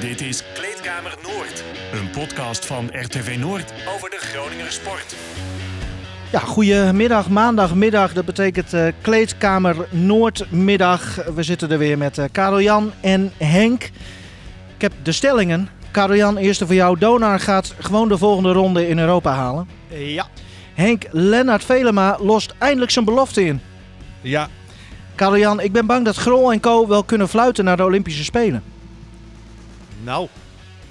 Dit is Kleedkamer Noord, een podcast van RTV Noord over de Groninger sport. Ja, goedemiddag, maandagmiddag. Dat betekent eh, Kleedkamer Noordmiddag. We zitten er weer met eh Karel Jan en Henk. Ik heb de stellingen. Karel Jan, eerste voor jou. Donar gaat gewoon de volgende ronde in Europa halen. Ja. Henk, Lennart Velema lost eindelijk zijn belofte in. Ja. Karel Jan, ik ben bang dat Grol en Co. wel kunnen fluiten naar de Olympische Spelen. Nou.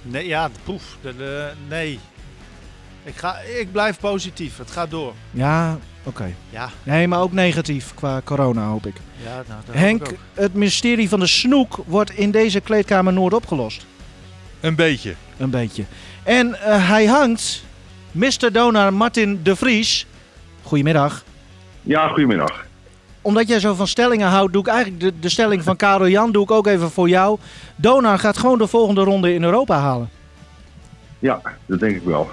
Nee, ja, de proef. De, de- nee. Ik, ga, ik blijf positief. Het gaat door. Ja, oké. Ja. Nee, maar ook negatief qua corona, hoop ik. ja nou, dat hoop Henk, ik ook. het mysterie van de snoek wordt in deze Kleedkamer Noord opgelost. Een beetje. Een beetje. En eh, hij hangt, Mr. Donar Martin de Vries. Goedemiddag. Ja, goedemiddag. Omdat jij zo van stellingen houdt, doe ik eigenlijk de, de stelling van Karel Jan doe ik ook even voor jou. Donar gaat gewoon de volgende ronde in Europa halen. Ja, dat denk ik wel.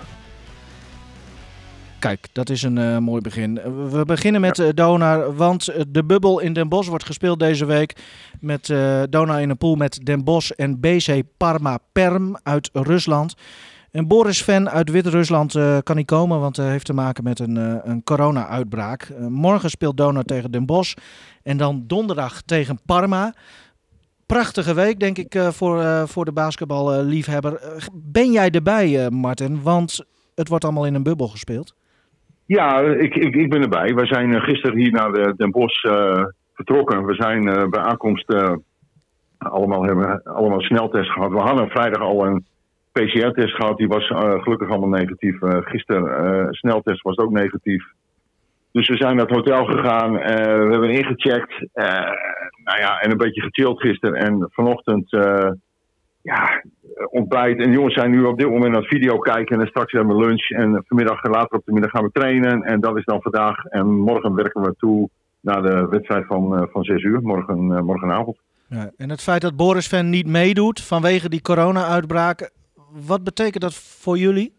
Kijk, dat is een eh, mooi begin. We beginnen met eh, Donar, want eh, de bubbel in Den Bosch wordt gespeeld deze week. Met eh Donar in een pool met Den Bosch en BC Parma Perm uit Rusland. En Boris Ven uit Wit-Rusland eh, kan niet komen, want hij heeft te maken met een, eh, een corona-uitbraak. Eh, morgen speelt Donar tegen Den Bosch en dan donderdag tegen Parma. Prachtige week, denk ik, eh, voor, eh, voor de basketballiefhebber. Eh, ben jij erbij, eh, Martin? Want het wordt allemaal in een bubbel gespeeld. Ja, ik, ik, ben erbij. We zijn eh, gisteren hier naar de, Den Bosch eh, vertrokken. We zijn eh, bij aankomst eh, allemaal, hebben allemaal sneltest gehad. We hadden vrijdag al een PCR-test gehad. Die was eh, gelukkig allemaal negatief. Eh, gisteren eh sneltest was ook negatief. Dus we zijn naar het hotel gegaan. eh, we hebben ingecheckt. nou ja, en een beetje gechilled gisteren. En vanochtend... eh, ja, ontbijt. En jongens zijn nu op dit moment aan het video kijken. En straks hebben we lunch. En vanmiddag, later op de middag gaan we trainen. En dat is dan vandaag. En morgen werken we toe naar de wedstrijd van, van 6 uur. Morgen, morgenavond. Ja, en het feit dat Boris Van niet meedoet vanwege die corona-uitbraak, wat betekent dat voor jullie?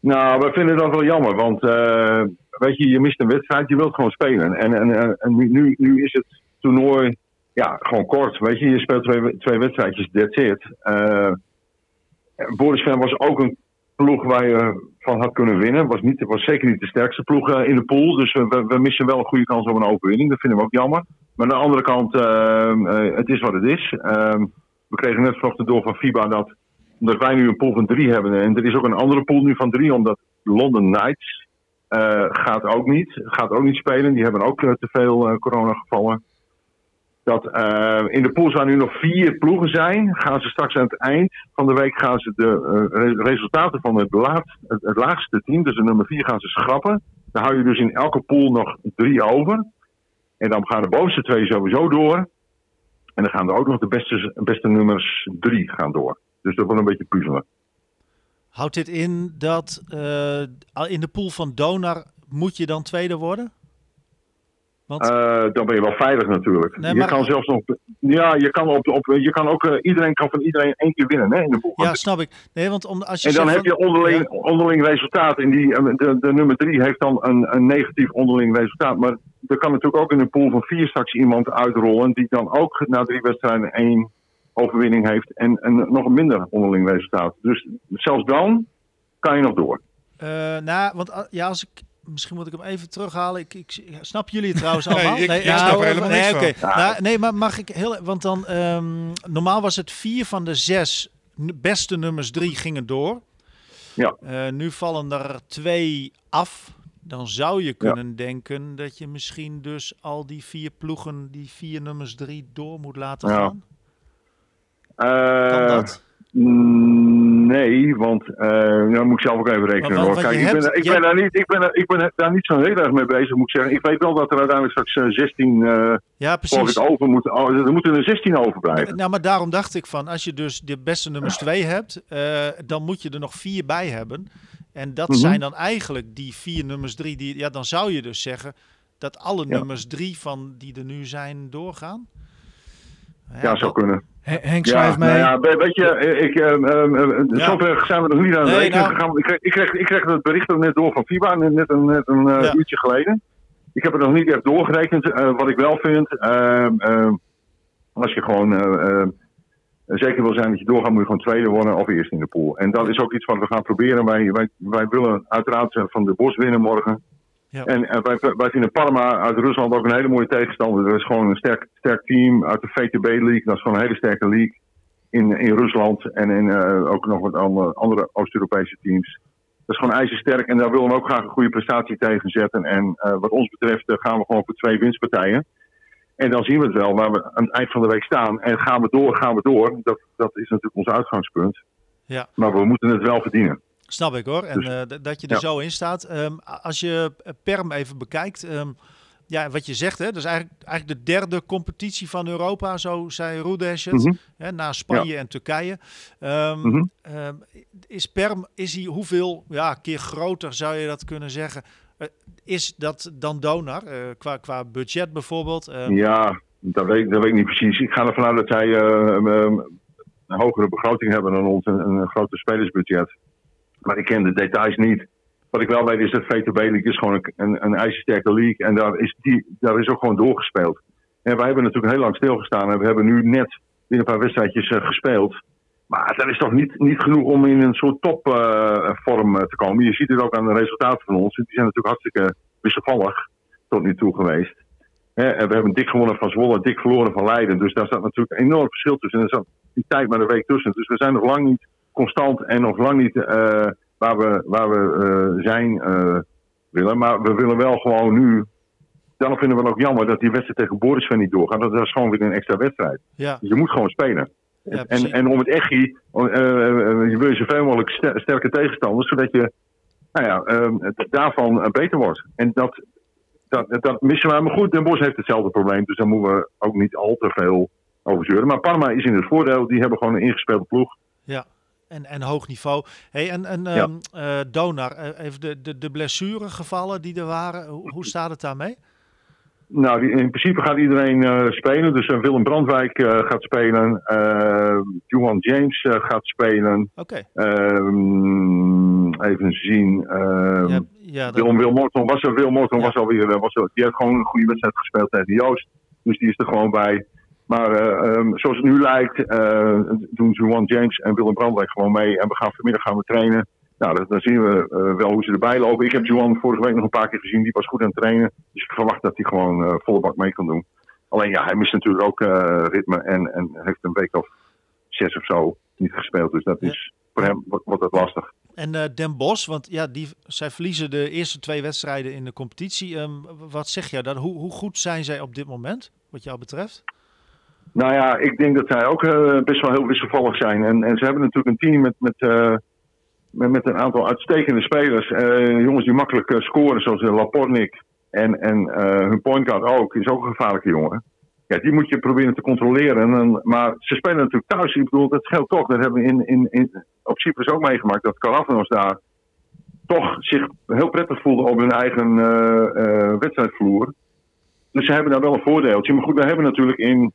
Nou, we vinden dat wel jammer. Want eh, weet je, je mist een wedstrijd. Je wilt gewoon spelen. En, en, en, nu, nu is het toernooi ja, gewoon kort. Weet je, je speelt twee, twee wedstrijdjes, that's it. Eh, Boris Van was ook een ploeg waar je van had kunnen winnen. Was, niet, was zeker niet de sterkste ploeg eh, in de pool. Dus we, we- missen wel een goede kans op een overwinning. Dat vinden we ook jammer. Maar aan de andere kant, het is wat het is. Eh, we kregen net vanochtend door van FIBA dat omdat wij nu een pool van drie hebben. En er is ook een andere pool nu van drie, omdat London Knights eh, gaat ook niet. Gaat ook niet spelen. Die hebben ook eh, te veel eh, coronagevallen. Dat in de pools waar nu nog vier ploegen zijn, gaan ze straks aan het eind van de week gaan ze de re- resultaten van het, laat, het laagste team, dus de nummer vier, gaan ze schrappen. Dan hou je dus in elke pool nog drie over. En dan gaan de bovenste twee sowieso door. En dan gaan er ook nog de beste, beste nummers drie gaan door. Dus dat wordt een beetje puzzelen. Houdt dit in dat eh, in de pool van Donar moet je dan tweede worden? Want, Eh, dan ben je wel veilig natuurlijk. Nee, je kan zelfs nog. Ja, je kan, op, op, je kan ook. eh, iedereen kan van iedereen één keer winnen hè, in de pool. ja, snap ik. Nee, want om, als je en dan heb je onderling, Ja. onderling resultaat. En die, de, de nummer drie heeft dan een, een negatief onderling resultaat. Maar er kan natuurlijk ook in een pool van vier straks iemand uitrollen. die dan ook na drie wedstrijden één overwinning heeft. en, en nog een minder onderling resultaat. Dus zelfs dan kan je nog door. Eh, nou, want ah, ja, als ik. Misschien moet ik hem even terughalen. Ik, ik, ja, snap jullie het trouwens allemaal? ik- ik snap er helemaal nee, van. Nou, nee, maar mag ik heel... Want dan... ehm, normaal was het vier van de zes beste nummers drie gingen door. Ja. Eh, nu vallen er twee af. Dan zou je kunnen denken dat je misschien dus al die vier ploegen, die vier nummers drie door moet laten Ja. gaan. Kan Eh, dat? Mm, Nee, want dan moet ik zelf ook even rekenen. Maar hoor. Kijk, ik, hebt- ben, ik, je ben hebt- daar niet, ik, ben, ik ben daar niet zo heel erg mee bezig, moet ik zeggen. Ik weet wel dat er uiteindelijk straks eh, 16 eh Ja, precies. het over moeten. Oh, er moeten er 16 overblijven. Nou, maar daarom dacht ik van, als je dus de beste nummers twee hebt, dan moet je er nog vier bij hebben. En dat Mhm. zijn dan eigenlijk die vier nummers drie. Die, ja, dan zou je dus zeggen dat alle Ja. nummers drie van die er nu zijn doorgaan. Ja, zou kunnen. He- Henk, Ja, schrijf mee. nou ja, we- weet je, ik, eh, eh, eh, Ja. zover zijn we nog niet aan het rekenen nou- gegaan. Ik, kreeg, ik, kreeg, het bericht net door van FIBA, net, een, net een eh, Ja. uurtje geleden. Ik heb het nog niet echt doorgerekend. Eh, wat ik wel vind, als je gewoon eh, zeker wil zijn dat je doorgaat, moet je gewoon tweede worden of eerst in de pool. En dat is ook iets wat we gaan proberen. Wij, wij, wij willen uiteraard van de Bos winnen morgen. Ja. En eh, wij, wij vinden Parma uit Rusland ook een hele mooie tegenstander. Dat is gewoon een sterk, sterk team uit de VTB League. Dat is gewoon een hele sterke league in, in Rusland. En in, eh, ook nog wat andere, andere Oost-Europese teams. Dat is gewoon ijzersterk en daar willen we ook graag een goede prestatie tegen zetten. En eh, wat ons betreft eh, gaan we gewoon voor twee winstpartijen. En dan zien we het wel waar we aan het eind van de week staan. En gaan we door, gaan we door. Dat, dat is natuurlijk ons uitgangspunt. Ja. Maar we moeten het wel verdienen. Snap ik hoor. En Dus- eh, dat je er ja. zo in staat. Ehm, als je eh, Perm even bekijkt. ehm, ja, wat je zegt, hè, dat is eigenlijk, eigenlijk de derde competitie van Europa, zo zei Rudes het. Mhm. Hè, na Spanje en Turkije. Ehm, Mhm. is Perm, is hij hoeveel ja, keer groter zou je dat kunnen zeggen? Eh, is dat dan Donar, qua, qua budget bijvoorbeeld? Ja, dat weet, dat weet ik niet precies. Ik ga ervan uit dat zij een hogere begroting hebben dan ons. Een, een groter spelersbudget. Maar ik ken de details niet. Wat ik wel weet is dat VTB League is gewoon een, een, ijzersterke league. En daar is, die, daar is ook gewoon doorgespeeld. En wij hebben natuurlijk heel lang stilgestaan. En we hebben nu net weer een paar wedstrijdjes eh, gespeeld. Maar dat is toch niet, niet genoeg om in een soort topvorm te komen. Je ziet het ook aan de resultaten van ons. Die zijn natuurlijk hartstikke wisselvallig tot nu toe geweest. En we hebben dik gewonnen van Zwolle, dik verloren van Leiden. Dus daar staat natuurlijk een enorm verschil tussen. En er die tijd maar een week tussen. Dus we zijn nog lang niet constant en nog lang niet eh, waar we, waar we eh, zijn eh, willen. Maar we willen wel gewoon nu. Dan vinden we het ook jammer dat die wedstrijd tegen Borisven niet doorgaat. Dat is gewoon weer een extra wedstrijd. ja, Je moet gewoon spelen. ja, en, en om het eh, je wil je zoveel mogelijk ster- sterke tegenstanders, zodat je nou ja, daarvan beter wordt. En dat, dat, dat missen we. Maar goed, Den Bosch heeft hetzelfde probleem, dus daar moeten we ook niet al te veel over zeuren. Maar Parma is in het voordeel, die hebben gewoon een ingespeelde ploeg. Ja, en, en hoog niveau. Hey, en en Ja. ehm, eh, Donar, eh, even de, de, de blessuregevallen die er waren, hoe, hoe staat het daarmee? Nou, die, in principe gaat iedereen eh, spelen. Dus Willem Brandwijk gaat spelen. eh Johan James gaat spelen. Oké, Ehm, even zien. ehm, ja, ja, dat- Willem Wilmorton was er. Willem Morton was alweer. Was er, die heeft gewoon een goede wedstrijd gespeeld tegen Joost. Dus die is er gewoon bij. Maar eh, ehm, zoals het nu lijkt, eh, doen Juan James en Willem Brandwijk gewoon mee. En we gaan vanmiddag gaan we trainen. Nou, dan, dan zien we eh, wel hoe ze erbij lopen. Ik heb Juan vorige week nog een paar keer gezien. Die was goed aan het trainen. Dus ik verwacht dat hij gewoon eh, volle bak mee kan doen. Alleen ja, hij mist natuurlijk ook ritme. En, en heeft een week of zes of zo niet gespeeld. Dus dat Ja. is voor hem wordt, wordt dat lastig. En Den Bosch, want ja, die, zij verliezen de eerste twee wedstrijden in de competitie. Ehm, wat zeg jij dan? Hoe, hoe goed zijn zij op dit moment, wat jou betreft? Nou ja, ik denk dat zij ook eh, best wel heel wisselvallig zijn. En, en ze hebben natuurlijk een team met, met, eh, met, met een aantal uitstekende spelers. Eh, jongens die makkelijk scoren, zoals Lapornik. En, en hun point guard ook, is ook een gevaarlijke jongen. Ja, die moet je proberen te controleren. En, maar ze spelen natuurlijk thuis. Ik bedoel, dat scheelt toch. Dat hebben we in, in, in, op Cyprus ook meegemaakt. Dat Karafnos daar toch zich heel prettig voelde op hun eigen wedstrijdvloer. Dus ze hebben daar wel een voordeeltje. Maar goed, we hebben natuurlijk in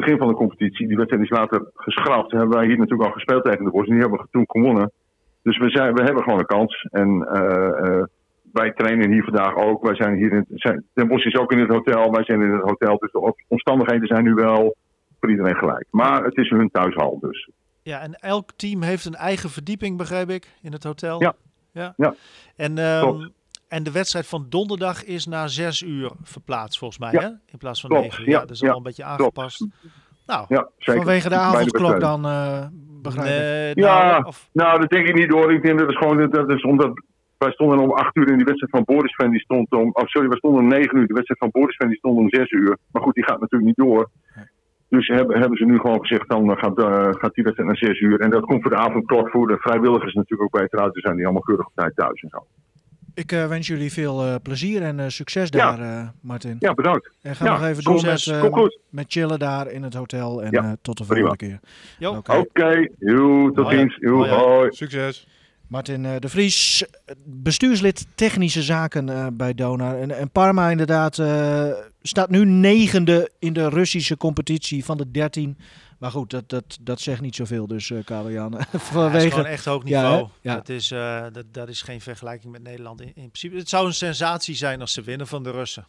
begin van de competitie. Die wedstrijd is later geschrapt. Hebben wij hier natuurlijk al gespeeld tegen de Bos. En die hebben we toen gewonnen. Dus we, zijn, we hebben gewoon een kans. En eh, eh, wij trainen hier vandaag ook. Wij zijn hier in, zijn, Den Bosch is ook in het hotel. Wij zijn in het hotel. Dus de omstandigheden zijn nu wel voor iedereen gelijk. Maar het is hun thuishal dus. Ja, en elk team heeft een eigen verdieping, begreep ik, in het hotel. Ja. ja. Ja. En, ehm. En de wedstrijd van donderdag is na zes uur verplaatst, volgens mij, Ja. hè? In plaats van Klopt, negen uur. ja, dat is ja, al een beetje aangepast. Nou, Ja, zeker. Vanwege de avondklok dan, eh begrijp ik. Ja. nou, of, Nou, dat denk ik niet hoor. Ik denk dat is gewoon dat is omdat wij stonden om 8 uur in die wedstrijd van Boris Van die stond om. Oh, sorry, wij stonden om 9 uur. De wedstrijd van Boris Van die stond om 6 uur. Maar goed, die gaat natuurlijk niet door. Dus hebben, hebben ze nu gewoon gezegd, dan eh, gaat, eh, gaat die wedstrijd naar 6 uur. En dat komt voor de avondklok voor de vrijwilligers natuurlijk ook beter uit. Ze zijn die allemaal keurig op tijd thuis en zo. Ik eh, wens jullie veel eh, plezier en eh, succes Ja. daar, eh, Martin. Ja, bedankt. En ga Ja, nog even door met, chillen daar in het hotel. En Ja, eh, tot de prima. volgende keer. Jo. Oké. Joe, tot ziens. Hoi, hoi. hoi. Succes. Martin eh, de Vries, bestuurslid technische zaken eh, bij Donar. En, en Parma inderdaad eh, staat nu negende in de Russische competitie van de 13. Maar goed, dat, dat, dat zegt niet zoveel dus, eh Karel-Jan. Ja, het is gewoon echt hoog Ja, niveau. hè? Ja. Dat, is, eh, dat, dat is geen vergelijking met Nederland in, in principe. Het zou een sensatie zijn als ze winnen van de Russen.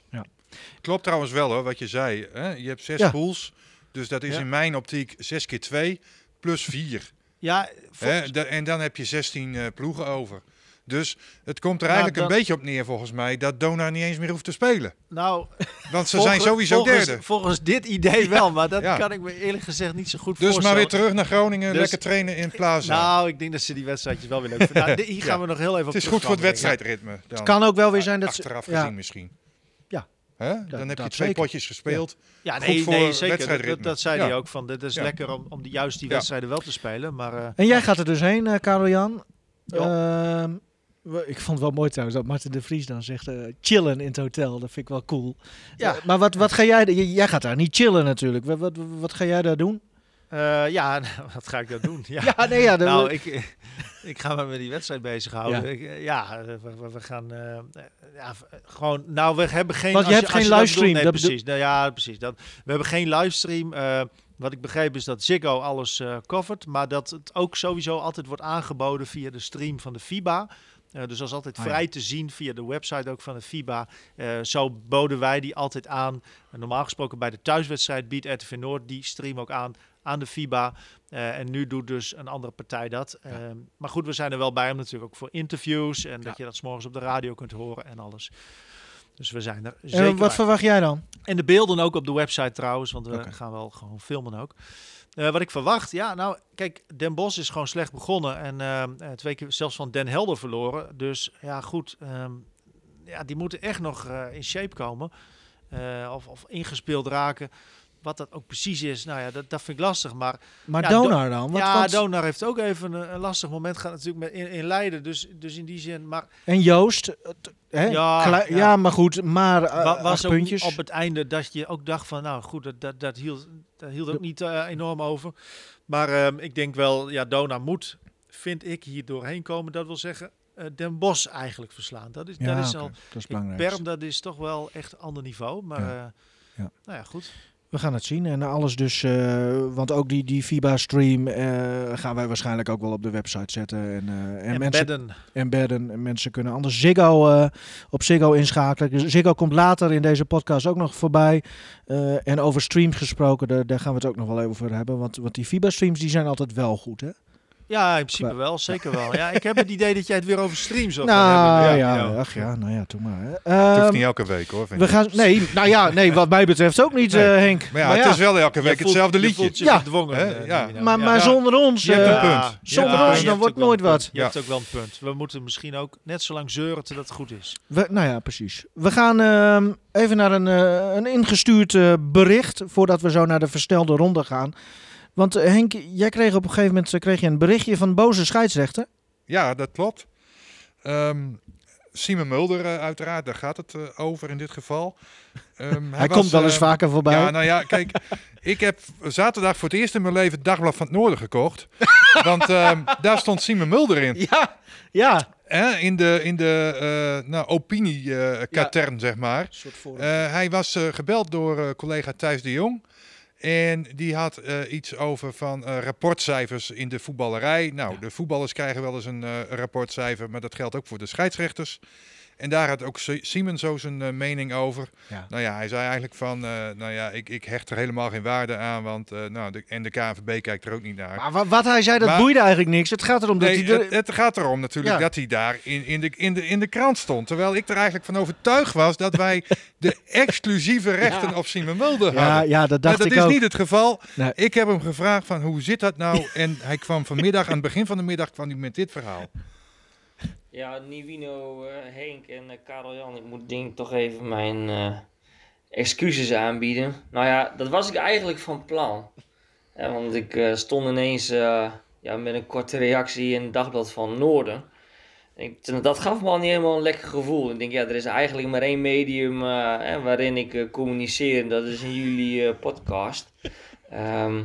Klopt trouwens wel hoor, wat je zei. Hè? Je hebt zes Ja. pools. Dus dat is Ja. in mijn optiek 6 keer 2 plus 4. Ja, volgens- en dan heb je 16 eh, ploegen over. Dus het komt er Nou, eigenlijk dat- een beetje op neer volgens mij dat Donar niet eens meer hoeft te spelen. nou, Want ze volgens- zijn sowieso volgens, derde. Volgens dit idee wel, maar dat Ja. kan ik me eerlijk gezegd niet zo goed Dus maar voorstellen. weer terug naar Groningen, Dus- lekker trainen in Plaza. Nou, ik denk dat ze die wedstrijdjes wel weer leuk vinden. Nou, hier gaan we nog heel even op het is goed voor het wedstrijdritme. Dan. Het kan ook wel weer zijn dat ze... Achteraf ja, gezien misschien. Ja. Hè? Dan dat heb je zeker. twee potjes gespeeld. Ja, Goed nee, voor nee zeker. Dat, wedstrijdritme. dat zei Ja. hij ook. Van, dit is Ja. lekker om, om die, juist die Ja. wedstrijden wel te spelen. Maar, eh, En jij gaat er dus heen, eh Karel-Jan. Ja. Ik vond het wel mooi trouwens dat Martin de Vries dan zegt eh, chillen in het hotel. Dat vind ik wel cool. Ja. Eh, maar wat, wat ga jij... Jij gaat daar niet chillen natuurlijk. Wat, wat, wat ga jij daar doen? eh, ja, wat ga ik dat doen? Ja. Ja, nee, ja. Nou, ik, ik ga me met die wedstrijd bezighouden. Ja. Ja, ik, ja we, gaan ja, gewoon. Nou, we hebben geen. Want je als hebt als geen livestream, nee, dat bedoel- precies. Nou, ja, precies. Dat, we hebben geen livestream. wat ik begreep is dat Ziggo alles eh covert, maar dat het ook sowieso altijd wordt aangeboden via de stream van de FIBA. Eh, dus dat is altijd Ah, ja. vrij te zien via de website ook van de FIBA. Eh, zo boden wij die altijd aan. En normaal gesproken bij de thuiswedstrijd biedt RTV Noord die stream ook aan aan de FIBA. Eh, en nu doet dus een andere partij dat. Eh, maar goed, we zijn er wel bij om natuurlijk ook voor interviews. En dat je dat 's morgens op de radio kunt horen en alles. Dus we zijn er en zeker wat bij. verwacht jij dan? En de beelden ook op de website trouwens, want we gaan wel gewoon filmen ook. Eh, wat ik verwacht, ja, nou, kijk, Den Bos is gewoon slecht begonnen en eh, twee keer zelfs van Den Helder verloren. Dus ja, goed, ehm, ja, die moeten echt nog eh, in shape komen of, of ingespeeld raken. Wat dat ook precies is, nou ja, dat, dat vind ik lastig. Maar Maar Ja, Donar dan? Wat, ja, wat- Donar heeft ook even een, een lastig moment gehad natuurlijk met, in, in Leiden. Dus, dus in die zin, maar En Joost? eh, Hè? Ja, ja. ja, maar goed. Maar eh, was ook puntjes. op het einde dat je ook dacht van, nou goed, dat, dat, dat, hield, dat hield ook niet eh, enorm over. Maar ehm, ik denk wel, ja, Dona moet, vind ik, hier doorheen komen. Dat wil zeggen, Den Bos eigenlijk verslaan. Dat is, ja, dat is al, dat is belangrijk. Perm, dat is toch wel echt ander niveau. Maar. Ja. nou ja, goed. We gaan het zien. En alles dus, eh, want ook die, die FIBA-stream eh, gaan wij waarschijnlijk ook wel op de website zetten. En, eh, en, mensen Bedden. embedden. En mensen kunnen anders Ziggo op Ziggo inschakelen. Ziggo komt later in deze podcast ook nog voorbij. En over streams gesproken, daar, daar gaan we het ook nog wel even over hebben. Want, want die FIBA-streams die zijn altijd wel goed, hè? Ja, in principe Qua- wel, zeker wel. Ja, ik heb het idee dat jij het weer over streams Nou gaan hebben. ja, ach ja, nou ja, doe maar. hè. Het hoeft Ehm, niet elke week hoor. Vind we ik. gaan, nee, nou ja, nee, wat mij betreft ook niet, Nee. eh, Henk. Maar ja, het is wel elke week voelt- hetzelfde je liedje. voelt je Ja. gedwongen. Hè? eh, Ja. Maar, maar Ja. zonder ons, Je hebt eh, een punt. zonder Ja, ons, dan wordt nooit wat. Je Ja. hebt ook wel een punt. We moeten misschien ook net zo lang zeuren totdat het goed is. We, nou ja, precies. We gaan ehm, even naar een, eh, een ingestuurd bericht voordat we zo naar de verstelde ronde gaan. Want eh, Henk, jij kreeg op een gegeven moment eh, kreeg je een berichtje van een boze scheidsrechter. Ja, dat klopt. Ehm Simon Mulder, eh, uiteraard, daar gaat het over in dit geval. Ehm, Hij, was, komt wel eens eh, vaker voorbij. Ja, nou ja, kijk, ik heb zaterdag voor het eerst in mijn leven het Dagblad van het Noorden gekocht. want ehm, daar stond Simon Mulder in. ja, ja. In de, in de nou, opinie-katern, zeg maar. Eh, hij was gebeld door collega Thijs de Jong. En die had eh, iets over van eh, rapportcijfers in de voetballerij. Nou, de voetballers krijgen wel eens een eh, rapportcijfer, maar dat geldt ook voor de scheidsrechters. En daar had ook Si- Simon zo zijn eh, mening over. Ja. Nou ja, hij zei eigenlijk van, eh, nou ja, ik, ik hecht er helemaal geen waarde aan, want eh, nou, de, en de KNVB kijkt er ook niet naar. Maar wa- wat hij zei, dat Maar- boeide eigenlijk niks. Het gaat erom dat Nee, hij... het, het gaat erom natuurlijk Ja. dat hij daar in, in, de, in, de, in de krant stond. Terwijl ik er eigenlijk van overtuigd was dat wij de exclusieve rechten op Simon Mulder ja, hadden. ja, dat Maar dacht dat ik is ook. niet het geval. Nee. Ik heb hem gevraagd van hoe zit dat nou? En hij kwam vanmiddag, aan het begin van de middag, kwam hij met dit verhaal. Ja, Nivino, eh, Henk en eh, Karel Jan, ik moet denk toch even mijn eh, excuses aanbieden. Nou ja, dat was ik eigenlijk van plan. Want ik stond ineens ja, met een korte reactie in het Dagblad van Noorden. Ik, dat gaf me al niet helemaal een lekker gevoel. Ik denk, ja, er is eigenlijk maar één medium eh, waarin ik communiceer. En dat is in jullie podcast. Ehm,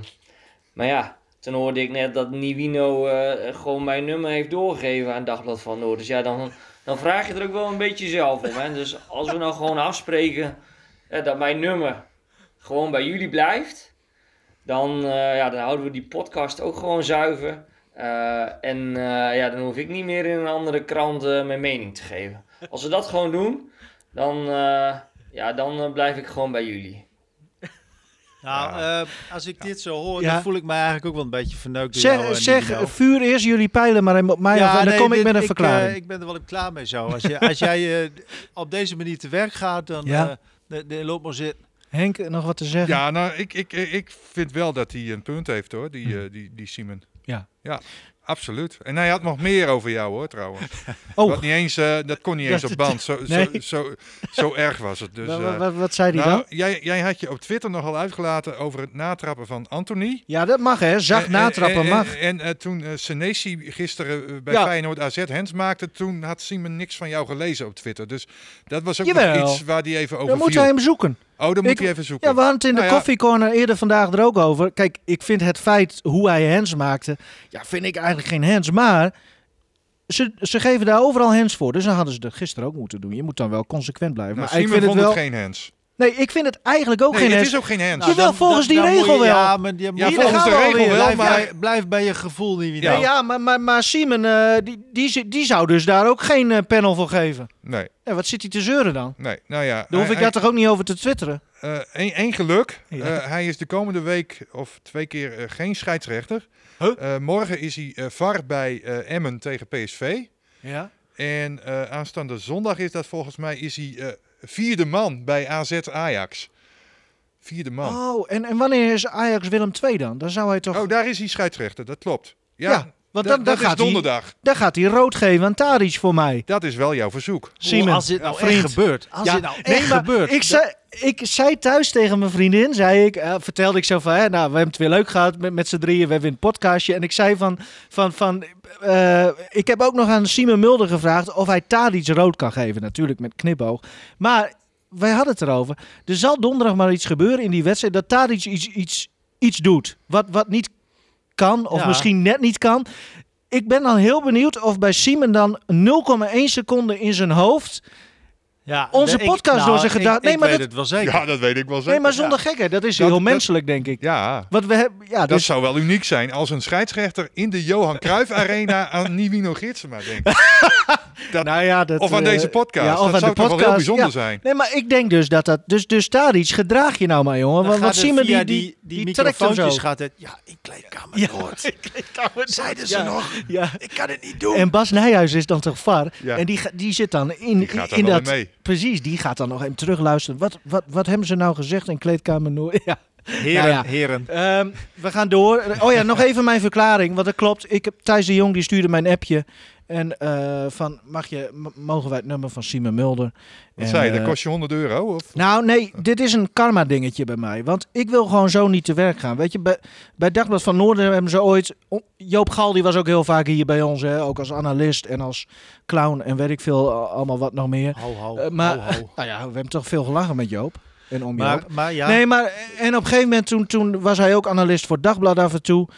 maar ja, toen hoorde ik net dat Nivino eh, gewoon mijn nummer heeft doorgegeven aan Dagblad van Noord. Dus ja, dan, dan vraag je er ook wel een beetje zelf om. Hè? Dus als we nou gewoon afspreken eh, dat mijn nummer gewoon bij jullie blijft, dan, eh, ja, dan houden we die podcast ook gewoon zuiver. Eh, en eh, ja, dan hoef ik niet meer in een andere krant eh, mijn mening te geven. Als we dat gewoon doen, dan, eh, ja, dan eh, blijf ik gewoon bij jullie. Nou, Ja. eh, als ik dit zo hoor, Ja. dan voel ik me eigenlijk ook wel een beetje verneukt door jou, Zeg, eh, zeg vuur eerst jullie pijlen maar op mij af en dan nee, kom ik met een eh, verklaring. Ik, ben er wel klaar mee zo. Als, je, als jij eh, op deze manier te werk gaat, dan Ja. eh, de, de, loop maar zitten. Henk, nog wat te zeggen? Ja, nou, ik, ik, ik vind wel dat hij een punt heeft hoor, die, eh, die, die Simon. Ja. Ja, absoluut. En hij had nog meer over jou hoor, trouwens. Oh, Wat niet eens, eh, dat kon niet eens op band. Zo, nee. zo, zo, zo erg was het. Dus, wa- eh, wa- wa- wat zei hij nou, dan? jij, jij had je op Twitter nogal uitgelaten over het natrappen van Anthony. Ja, dat mag hè. Zacht En- natrappen en, mag. En, en, eh, toen uh, Senesi gisteren bij Ja. Feyenoord AZ Hens maakte, toen had Simon niks van jou gelezen op Twitter. Dus dat was ook nog iets waar hij even over Dan moet hij hem zoeken. Oh, dan moet Ik- hij even zoeken. Ja, we hadden het in de Nou ja. koffiecorner eerder vandaag er ook over. Kijk, ik vind het feit hoe hij hands maakte, ja, vind ik eigenlijk geen hands. Maar ze, ze geven daar overal hands voor. Dus dan hadden ze dat gisteren ook moeten doen. Je moet dan wel consequent blijven. Nou, maar ik vind het vond wel. het geen hands. Nee, ik vind het eigenlijk ook nee, geen het hands. is ook geen hands. Nou, Jawel, volgens die regel je- wel. Ja, maar die, Ja, volgens de regel wel, blijf, maar... bij, blijf bij je gevoel, niet Ja, ja maar, maar, maar Simon, eh, die, die, zou dus daar ook geen eh, panel voor geven. Nee, Ja, wat zit hij te zeuren dan? nee. Nou ja, Daar hoef hij- ik daar toch ook niet over te twitteren? Eén één geluk. Ja. Eh, hij is de komende week of twee keer eh, geen scheidsrechter. Huh? Eh, morgen is hij eh, VAR bij eh, Emmen tegen PSV. Ja. En eh, aanstaande zondag is dat volgens mij is hij eh, vierde man bij AZ Ajax. Vierde man. Oh, en, en wanneer is Ajax Willem 2 dan? Dan zou hij toch... Oh, daar is hij scheidsrechter. Dat klopt. Ja, Ja, want da- dan, dan dat gaat is hij, donderdag. dan gaat hij rood geven aan Tadic voor mij. Dat is wel jouw verzoek. Simon, als dit nou vriend. echt gebeurt. Als Ja, dit nou echt gebeurt. Ik zei, ik zei thuis tegen mijn vriendin, zei ik, eh, vertelde ik zo van, hè, nou, we hebben het weer leuk gehad met, met z'n drieën, we hebben een podcastje. En ik zei van, van, van eh, ik heb ook nog aan Simon Mulder gevraagd of hij Tadic rood kan geven. Natuurlijk met knipoog. Maar wij hadden het erover. Er zal donderdag maar iets gebeuren in die wedstrijd, dat Tadic iets, iets, iets doet. Wat, wat niet kan, of Ja. misschien net niet kan. Ik ben dan heel benieuwd of bij Simon dan 0,1 seconde in zijn hoofd ja, onze ik- podcast nou, door zijn ik- gedacht- Nee, Ik maar weet dat- het wel zeker. Ja, dat weet ik wel zeker. Nee, maar zonder gekheid. Dat is Dat- heel dat- menselijk, denk ik. Ja, Want we hebben, ja, dat dus, zou wel uniek zijn als een scheidsrechter in de Johan Cruijff Arena aan Nivino Gidsema denkt. dat- nou ja, dat, Of aan eh, deze podcast. ja, of dat aan zou de toch wel heel bijzonder ja. zijn. Nee, maar ik denk dus dat dat... Dus, dus Tadic, gedraag je nou maar, jongen. Dan Want, het Simon, via die, die, die, die, microfoontjes gaat het. Ja, in kleedkamer Ja. Noord. Zeiden ze nog? Ja. Ik kan het niet doen. En Bas Nijhuis is dan toch VAR. Ja. En die, zit dan in, daar dat... Precies, die gaat dan nog even terugluisteren. Wat, wat, wat hebben ze nou gezegd in Kleedkamer Noord? Ja. heren, Nou ja. heren. Ehm, we gaan door. Oh ja, nog even mijn verklaring. Want dat klopt. Ik heb Thijs de Jong die stuurde mijn appje. En eh, van, mag je, mogen wij het nummer van Simon Mulder? Wat En, zei je, dat eh, kost je 100 euro? Of? Nou, nee, dit is een karma dingetje bij mij. Want ik wil gewoon zo niet te werk gaan. Weet je, bij, bij Dagblad van Noorden hebben ze ooit... Joop Gal, die was ook heel vaak hier bij ons. Hè, ook als analist en als clown en weet ik veel allemaal wat nog meer. Ho, ho, Eh, maar, ho, ho. nou ja, we hebben toch veel gelachen met Joop. En om Maar, maar ja, Nee, maar en op een gegeven moment toen, toen was hij ook analist voor Dagblad af en toe.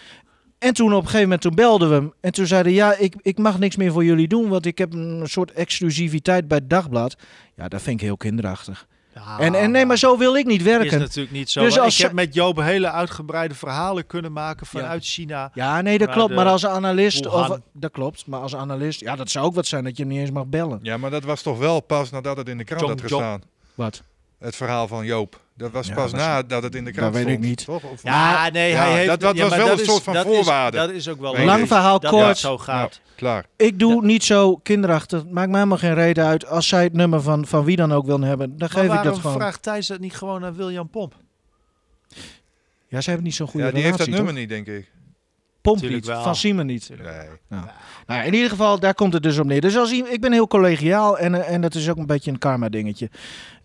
En toen op een gegeven moment toen belden we hem. En toen zeiden ja, ik, ik mag niks meer voor jullie doen, want ik heb een soort exclusiviteit bij Dagblad. Ja, dat vind ik heel kinderachtig. Ja, en, en nee, maar zo wil ik niet is werken. natuurlijk niet zo. Dus als ik heb met Joop hele uitgebreide verhalen kunnen maken vanuit China. Ja, nee, dat klopt. Maar als analist, Wuhan- of, dat klopt. Maar als analist, ja, dat zou ook wat zijn dat je hem niet eens mag bellen. Ja, maar dat was toch wel pas nadat het in de krant had gestaan. Wat? Het verhaal van Joop. Dat was Ja, pas was- nadat het in de krant weet stond. ik niet. Toch? Of- Ja, nee, Ja, hij heeft... dat- dat ja, was wel dat een is- soort van dat is- voorwaarde. Dat is ook wel... Weet Lang verhaal dat kort. het zo gaat. Klaar. Ik doe niet zo kinderachtig. Maakt mij helemaal geen reden uit. Als zij het nummer van, van wie dan ook willen hebben, dan Maar geef ik dat gewoon. vraagt Thijs dat niet gewoon aan William Pomp? Ja, ze hebben niet zo'n goede Ja, die heeft dat toch? nummer niet, denk ik. Pomp Tuurlijk niet, wel. van Simon niet. Nee. Nou, ja, in ieder geval, daar komt het dus op neer. Dus als, ik ben heel collegiaal en, eh, en dat is ook een beetje een karma dingetje.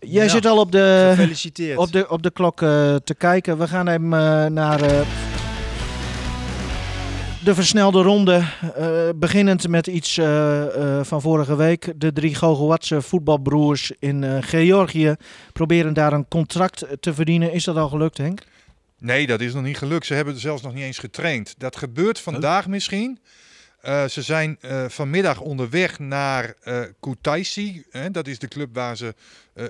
Jij Ja. zit al op de, Gefeliciteerd. op de, op de klok eh, te kijken. We gaan hem eh, naar de versnelde ronde. beginnend met iets van vorige week. De drie Gogoatse voetbalbroers in Georgië proberen daar een contract te verdienen. Is dat al gelukt, Henk? Nee, dat is nog niet gelukt. Ze hebben zelfs nog niet eens getraind. Dat gebeurt vandaag misschien. Eh, ze zijn eh, vanmiddag onderweg naar eh Kutaisi. Hè, dat is de club waar ze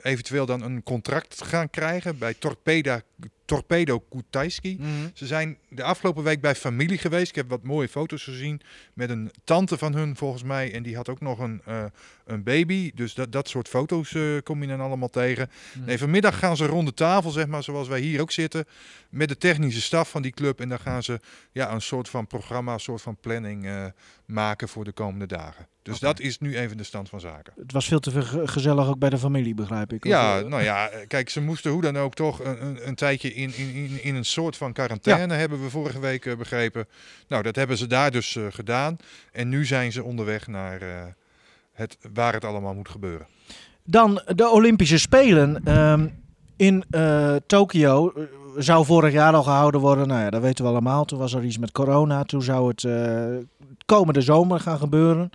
eventueel dan een contract gaan krijgen bij Torpeda, Torpedo Kutajski. Mhm. Ze zijn de afgelopen week bij familie geweest. Ik heb wat mooie foto's gezien met een tante van hun volgens mij. En die had ook nog een, een baby. Dus dat, dat soort foto's eh, kom je dan allemaal tegen. Mhm. Nee, vanmiddag gaan ze rond de tafel, zeg maar, zoals wij hier ook zitten. Met de technische staf van die club. En dan gaan ze ja, een soort van programma, een soort van planning eh, maken voor de komende dagen. Dus dat is nu even de stand van zaken. Het was veel te gezellig ook bij de familie, begrijp ik. Ja, eh, nou ja, kijk, ze moesten hoe dan ook toch een, een, een tijdje in, in, in, in een soort van quarantaine, hebben we vorige week begrepen. Nou, dat hebben ze daar dus gedaan. En nu zijn ze onderweg naar het, waar het allemaal moet gebeuren. Dan de Olympische Spelen ehm, in eh Tokio. eh, Zou vorig jaar al gehouden worden. Nou ja, dat weten we allemaal. Toen was er iets met corona. Toen zou het eh, komende zomer gaan gebeuren.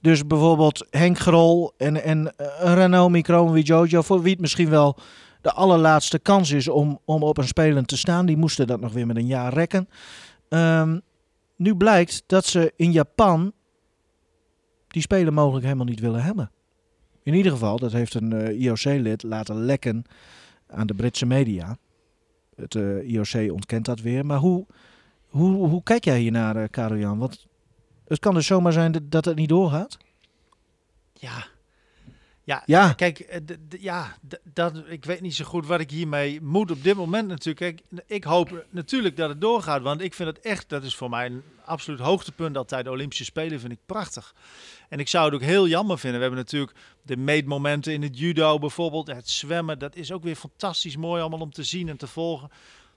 Dus bijvoorbeeld Henk Grol en, en eh, Ranomi Kromowidjojo, voor wie het misschien wel de allerlaatste kans is om, om op een Spelen te staan. Die moesten dat nog weer met een jaar rekken. Ehm, nu blijkt dat ze in Japan die Spelen mogelijk helemaal niet willen hebben. In ieder geval, dat heeft een eh, IOC-lid laten lekken aan de Britse media. Het eh, IOC ontkent dat weer. Maar hoe, hoe, hoe kijk jij hiernaar, uh, Karel Jan? Want het kan dus zomaar zijn dat, het niet doorgaat. Ja. Ja, Ja. kijk, eh, ja, dat, ik weet niet zo goed wat ik hiermee moet op dit moment natuurlijk. Kijk, ik hoop natuurlijk dat het doorgaat, want ik vind het echt, dat is voor mij een absoluut hoogtepunt altijd. De Olympische Spelen vind ik prachtig. En ik zou het ook heel jammer vinden. We hebben natuurlijk de meetmomenten in het judo bijvoorbeeld, het zwemmen. Dat is ook weer fantastisch mooi allemaal om te zien en te volgen.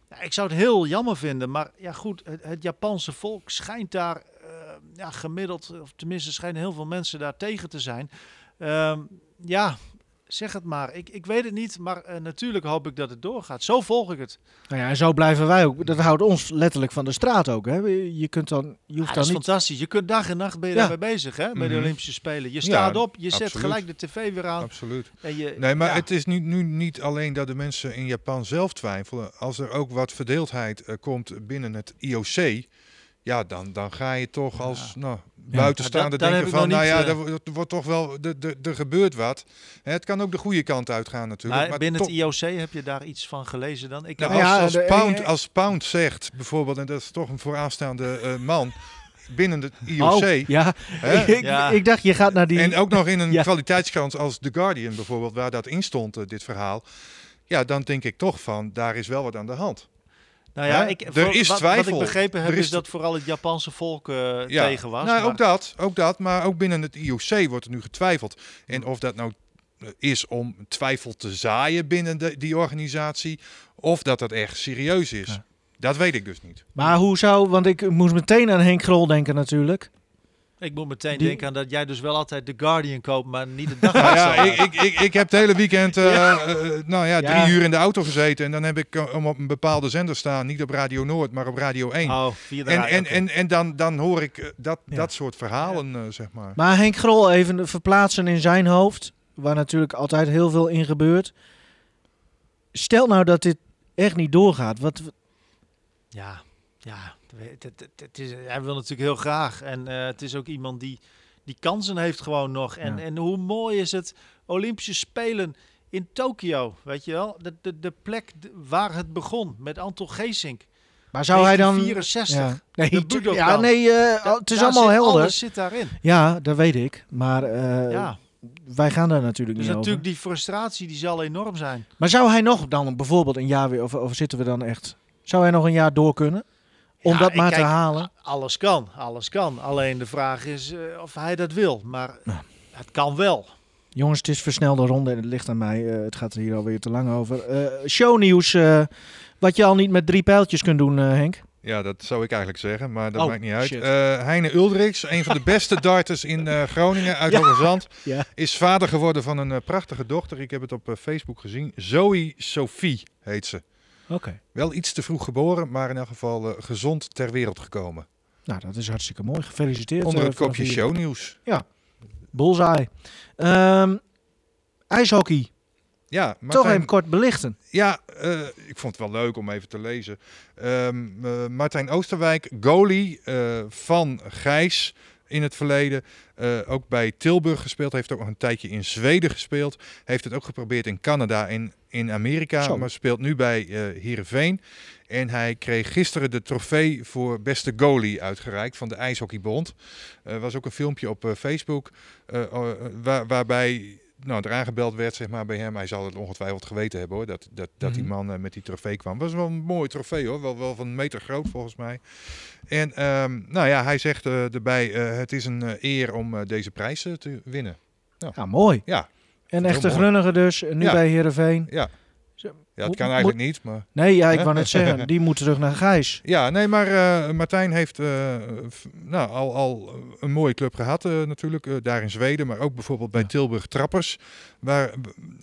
Ja, ik zou het heel jammer vinden, maar ja goed, het, het Japanse volk schijnt daar eh, ja, gemiddeld, of tenminste schijnen heel veel mensen daar tegen te zijn. Ehm, ja, zeg het maar. Ik, ik weet het niet, maar eh, natuurlijk hoop ik dat het doorgaat. Zo volg ik het. Nou ja, en zo blijven wij ook. Dat houdt ons letterlijk van de straat ook. Hè? Je, kunt dan, je Ja, hoeft dat dan is niet... fantastisch. Je kunt dag en nacht ben je Ja. daarmee bezig hè, bij de Mhm. Olympische Spelen. Je staat op, je zet gelijk de tv weer aan. Absoluut. En je, Nee, maar ja. het is nu, nu niet alleen dat de mensen in Japan zelf twijfelen. Als er ook wat verdeeldheid eh, komt binnen het IOC, ja, dan, dan ga je toch als nou, buitenstaander Ja, denken van, nou niet, ja, eh, er, wordt- wordt toch wel, er, gebeurt wat. Hè, het kan ook de goede kant uitgaan natuurlijk. Maar maar binnen het IOC heb je daar iets van gelezen dan? Ik Nou, Nou als, ja, als, de- Pound, eh, als Pound zegt bijvoorbeeld, en dat is toch een vooraanstaande eh, man binnen het IOC. Oh, ja. hè, ik, Ja. ik dacht, je gaat naar die... En ook nog in een Ja. kwaliteitskrant als The Guardian bijvoorbeeld, waar dat in stond, dit verhaal. Ja, dan denk ik toch van, daar is wel wat aan de hand. Nou ja, ik, Er voor- is wat, twijfel. Wat ik begrepen heb is, is- dat vooral het Japanse volk eh, Ja. tegen was. Nou, maar- ook dat, ook dat. Maar ook binnen het IOC wordt er nu getwijfeld. En of dat nou eh, is om twijfel te zaaien binnen de, die organisatie, of dat dat echt serieus is. Ja. Dat weet ik dus niet. Maar hoe zou... Want ik moest meteen aan Henk Grol denken natuurlijk. Ik moet meteen Die- denken aan dat jij dus wel altijd The Guardian koopt, maar niet de dag. Nou ja, ik, ik, ik, ik heb het hele weekend eh, eh, nou ja, drie Ja. uur in de auto gezeten. En dan heb ik eh, om op een bepaalde zender staan. Niet op Radio Noord, maar op Radio 1. Oh, via de en en, en, en dan, dan hoor ik eh, dat, Ja. dat soort verhalen, eh, zeg maar. Maar Henk Grol even verplaatsen in zijn hoofd. Waar natuurlijk altijd heel veel in gebeurt. Stel nou dat dit echt niet doorgaat. Wat, Ja, ja. Het, is, hij wil natuurlijk heel graag. En eh, het is ook iemand die, die kansen heeft gewoon nog. En, Ja. en hoe mooi is het Olympische Spelen in Tokio, weet je wel? De, de, de plek waar het begon met Anton Geesink. maar zou hij dan... 64. Ja, nee, de Budokan. ja, nee eh, het is allemaal helder. Alles zit daarin. Ja, dat weet ik. Maar eh, ja. wij gaan daar natuurlijk Dus niet natuurlijk over. die frustratie die zal enorm zijn. Maar zou hij nog dan bijvoorbeeld een jaar weer... Of, of zitten we dan echt... Zou hij nog een jaar door kunnen? Om Ja, dat maar te halen? Alles kan, alles kan. Alleen de vraag is eh, of hij dat wil. Maar het kan wel. Jongens, het is versnelde ronde en het ligt aan mij. Eh, het gaat er hier alweer te lang over. Eh shownieuws. eh, wat je al niet met drie pijltjes kunt doen, eh, Henk. Ja, dat zou ik eigenlijk zeggen, maar dat Oh, maakt niet uit. Eh, Heine Uldrichs, een van de beste darters in eh, Groningen uit Ja. Hoogezand, Ja. is vader geworden van een prachtige dochter. Ik heb het op eh, Facebook gezien. Zoe Sophie heet ze. Oké. Wel iets te vroeg geboren, maar in elk geval eh, gezond ter wereld gekomen. Nou, dat is hartstikke mooi. Gefeliciteerd. Onder eh, het kopje hier. shownieuws. Bullseye. Ehm ijshockey. Ja, Toch even kort belichten. ja eh, ik vond het wel leuk om even te lezen. Ehm, eh, Martijn Oosterwijk, goalie van Gijs, in het verleden. ook bij Tilburg gespeeld. Heeft ook nog een tijdje in Zweden gespeeld. Heeft het ook geprobeerd in Canada en in Amerika. Maar speelt nu bij uh, Heerenveen. En hij kreeg gisteren de trofee voor beste goalie uitgereikt van de IJshockeybond. Er was ook een filmpje op Facebook waar, waarbij nou, er aangebeld werd zeg maar, bij hem. Hij zal het ongetwijfeld geweten hebben hoor, dat, dat, dat die mhm. man uh, met die trofee kwam. was wel een mooi trofee hoor, wel, wel van een meter groot volgens mij. En um, nou ja, hij zegt uh, erbij, uh, het is een eer om deze prijs te winnen. Nou, ja, mooi. Ja. En echte Grunniger dus, nu ja. bij Heerenveen. Ja. Ja, het kan eigenlijk niet, maar... Nee, ja, ik wou net zeggen, die moet terug naar Gijs. Ja, nee, maar uh, Martijn heeft uh, nou, al, al een mooie club gehad uh, natuurlijk, daar in Zweden, maar ook bijvoorbeeld bij Tilburg Trappers. Waar,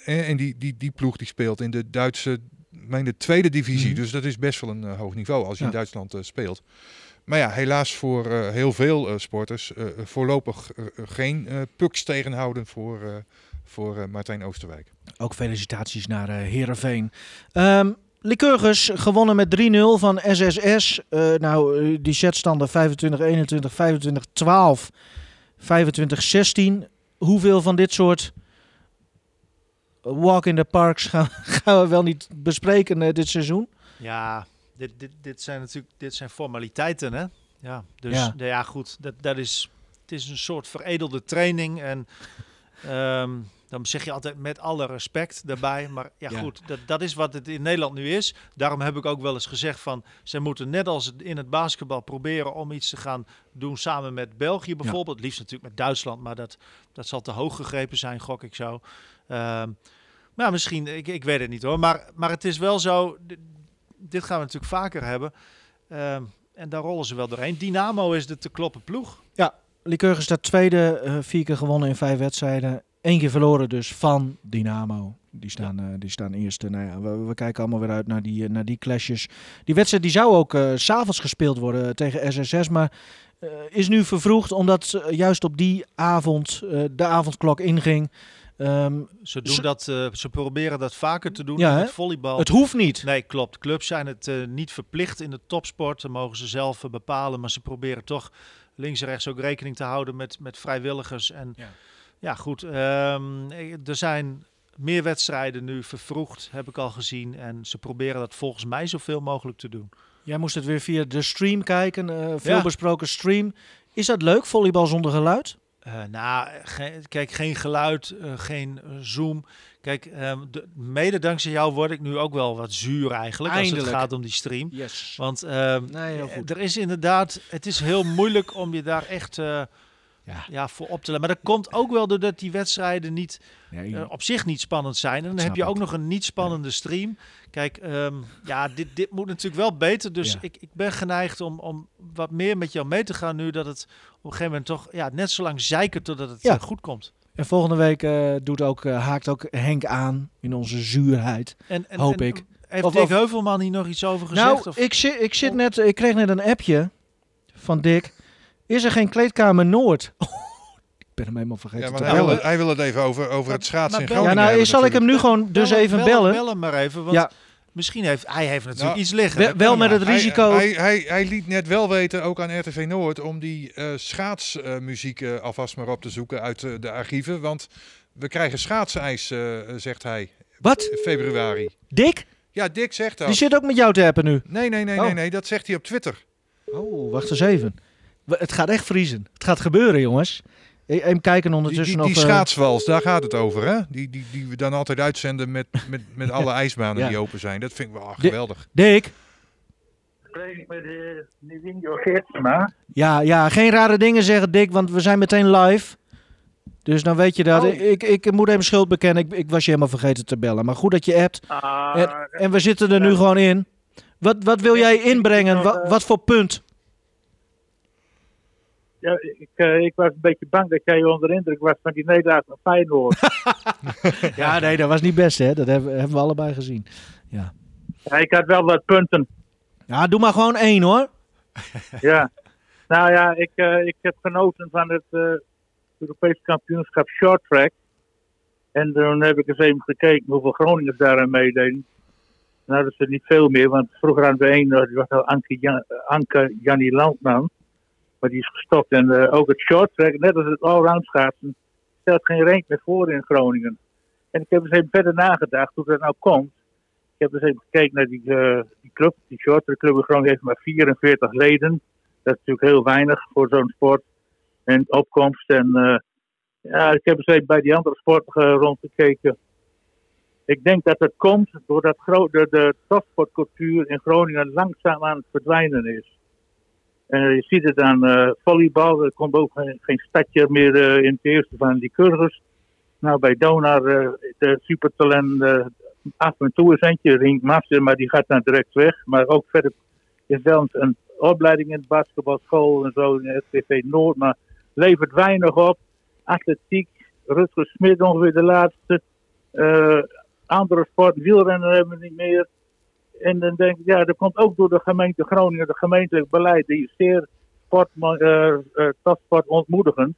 en die, die, die ploeg die speelt in de Duitse, mijn de tweede divisie, mm dus dat is best wel een hoog niveau als je in Duitsland speelt. Maar ja, helaas voor heel veel sporters voorlopig geen puks tegenhouden voor voor uh, Martijn Oosterwijk. Ook felicitaties naar uh, Heerenveen. Um, Lycurgus gewonnen met 3-0 van SSS. Uh, nou, die setstanden 25-21, 25-12, 25-16. Hoeveel van dit soort walk in the parks gaan, gaan we wel niet bespreken uh, dit seizoen? Ja, dit, dit, dit zijn natuurlijk dit zijn formaliteiten, hè? Ja, dus ja, ja goed, dat, dat is, het is een soort veredelde training en... Um, dan zeg je altijd met alle respect daarbij. Maar ja, goed, dat, dat is wat het in Nederland nu is. Daarom heb ik ook wel eens gezegd van... ze moeten net als in het basketbal proberen om iets te gaan doen samen met België bijvoorbeeld. Liefst natuurlijk met Duitsland, maar dat, dat zal te hoog gegrepen zijn, gok ik zo. Um, maar misschien, ik, ik weet het niet hoor. Maar, maar het is wel zo, dit gaan we natuurlijk vaker hebben. Um, en daar rollen ze wel doorheen. Dynamo is de te kloppen ploeg. Ja, Lycurgus staat tweede, uh, vier keer gewonnen in vijf wedstrijden. Keer verloren dus van Dynamo. Die staan, uh, die staan eerste. Nou ja, we, we, kijken allemaal weer uit naar die, uh, naar die clashes. Die wedstrijd die zou ook uh, s'avonds gespeeld worden tegen SSS. Maar is nu vervroegd omdat juist op die avond de avondklok inging. Um, ze, doen dat, ze proberen dat vaker te doen ja, met volleybal. Het hoeft niet. Nee, klopt. Clubs zijn het niet verplicht in de topsport. Dat mogen ze zelf bepalen. Maar ze proberen toch links en rechts ook rekening te houden met, met vrijwilligers. En ja. Ja, goed. Um, er zijn meer wedstrijden nu vervroegd, heb ik al gezien. En ze proberen dat volgens mij zoveel mogelijk te doen. Jij moest het weer via de stream kijken, uh, veel besproken stream. Is dat leuk, volleybal zonder geluid? Uh, nou, kijk, geen geluid, uh, geen zoom. Kijk, um, de, mede dankzij jou word ik nu ook wel wat zuur eigenlijk Eindelijk. als het gaat om die stream. Yes. Want um, nee, er is inderdaad, het is heel moeilijk om je daar echt ja. ja, voor op te letten. Maar dat komt ook wel doordat die wedstrijden niet, uh, op zich niet spannend zijn. En dan heb je ook nog een niet spannende stream. Kijk, um, ja, dit, dit moet natuurlijk wel beter. Dus ik, ik ben geneigd om, om wat meer met jou mee te gaan nu. Dat het op een gegeven moment toch ja, net zo lang zeiken totdat het uh, goed komt. En volgende week uh, doet ook, haakt ook Henk aan in onze zuurheid, en, en, hoop ik. Heeft Dick Heuvelman hier nog iets over gezegd? Nou, of? Ik, zit, ik zit net, ik kreeg net een appje van Dick. Is er geen kleedkamer Noord? ik ben hem helemaal vergeten. Ja, maar hij, wil, hij, wil, het even over, over het schaatsen in Groningen. Ja, nou, zal ik hem nu gewoon dus even bellen? Bel hem maar even, want ja. misschien heeft hij heeft natuurlijk nou, iets liggen. Wel, met het risico. Hij, hij, hij, liet net wel weten, ook aan RTV Noord, om die uh, schaatsmuziek uh, alvast maar op te zoeken uit uh, de archieven. Want we krijgen schaatseijs, zegt hij. Wat? Februari. Dick? Ja, Dick zegt dat. Die zit ook met jou te appen nu. Nee, nee, nee, oh. nee, nee, dat zegt hij op Twitter. Oh, wacht eens even. Het gaat echt vriezen. Het gaat gebeuren, jongens. E-, even kijken ondertussen die, die, die eh, schaatswals, daar gaat het over, hè? Die, die, die we dan altijd uitzenden met, met, met alle ijsbanen die open zijn. Dat vind ik wel geweldig. Dick? Spreek ik met de Nivino Geertsma? Ja, ja, geen rare dingen zeggen, Dick, want we zijn meteen live. Dus dan weet je dat. Oh. Ik, ik moet even schuld bekennen. Ik, ik was je helemaal vergeten te bellen. Maar goed dat je appt. Ah, en, en, we zitten er nu gewoon in. Wat, wat wil jij inbrengen? Wat, wat voor punt? Ja, ik, uh, ik, was een beetje bang dat jij onder indruk was van die nederlaag van Feyenoord. ja, nee, dat was niet best, hè. Dat hebben, hebben we allebei gezien. Ja. ja. ik had wel wat punten. Ja, doe maar gewoon één, hoor. ja. Nou ja, ik, uh, ik heb genoten van het uh, Europees kampioenschap short track. En toen heb ik eens even gekeken hoeveel Groningers daaraan meededen. Nou, dat is er niet veel meer, want vroeger aan de een was al Anke, Jan, Anke Jannie Landman Maar die is gestopt. En ook het short track, net als het allround schaatsen, stelt geen rank meer voor in Groningen. En ik heb eens even verder nagedacht hoe dat nou komt. Ik heb eens even gekeken naar die, die club. Die short track club in Groningen heeft maar 44 leden. Dat is natuurlijk heel weinig voor zo'n sport. En opkomst. En ja, ik heb eens even bij die andere sporten rondgekeken. Ik denk dat het komt doordat de topsportcultuur in Groningen langzaam aan het verdwijnen is. En je ziet het aan uh, volleybal. Er komt ook geen, stadje meer uh, in het eerste van die cursus. Nou, bij Donar, de supertalent, af en toe is eentje, Rink Master, maar die gaat dan direct weg. Maar ook verder is wel een opleiding in de basketbalschool en zo in RTV Noord, maar levert weinig op. Atletiek, Rutger Smit ongeveer de laatste andere sport, wielrennen hebben we niet meer. En dan denk ik, ja, dat komt ook door de gemeente Groningen, de gemeentelijk beleid, die is zeer sport, uh, uh.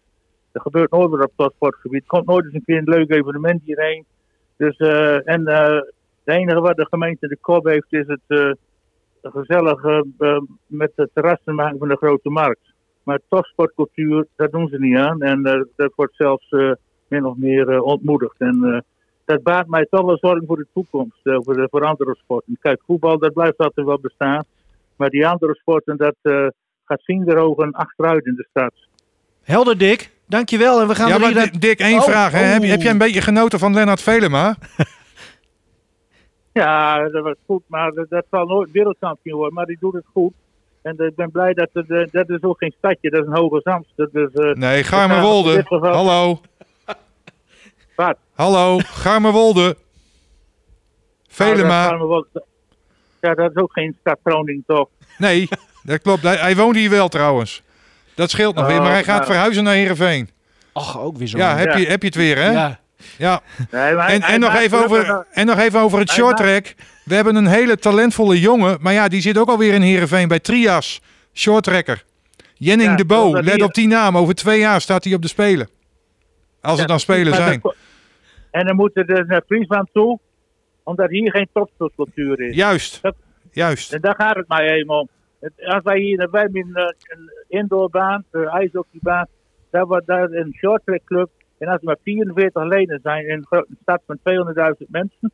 Er gebeurt nooit meer op topsportgebied. Er komt nooit eens een keer een leuk evenement hierheen. Dus, uh, en het enige wat de gemeente de kop heeft, is het gezellig met het terrassen maken van de grote markt. Maar topsportcultuur, dat doen ze niet aan. En dat wordt zelfs min of meer ontmoedigd. En dat baart mij toch wel zorgen voor de toekomst, uh, voor, de, voor andere sporten. Kijk, voetbal, dat blijft altijd wel bestaan. Maar die andere sporten, dat uh, gaat ogen achteruit in de stad. Helder, Dick. Dankjewel. En we gaan ja, maar Dick, één oh, vraag. Hè? Heb, heb jij een beetje genoten van Lennart Velema? ja, dat was goed. Maar dat zal nooit wereldkampioen worden. Maar die doet het goed. En ik ben blij dat het, dat is ook geen stadje, dat is een hoge zand. Dat is, uh, nee, Garmerwolde. Hallo. Wat? Hallo, Garmerwolde. Velema. Nou, ja, dat is ook geen stad Groningen, toch? Nee, dat klopt. Hij, hij woont hier wel trouwens. Dat scheelt nog weer, maar hij gaat oh, verhuizen naar Heerenveen. Ach, ook weer zo. Ja, heb, Je, heb je het weer, hè? Ja. Ja. en, en, nog even over, en nog even over het short track. We hebben een hele talentvolle jongen, maar ja, die zit ook alweer in Heerenveen bij Trias. Short tracker. Jenning de Bo, let op die naam. Over twee jaar staat hij op de Spelen. Als het dan Spelen zijn. En dan moeten er naar Friesland toe, omdat hier geen topsportcultuur is. Juist, juist. En daar gaat het mij helemaal om. Als wij hier, wij hebben een, een indoorbaan, een ijshockeybaan, daar wordt daar een shorttrack club. En als er maar 44 leden zijn in een stad van 200.000 mensen,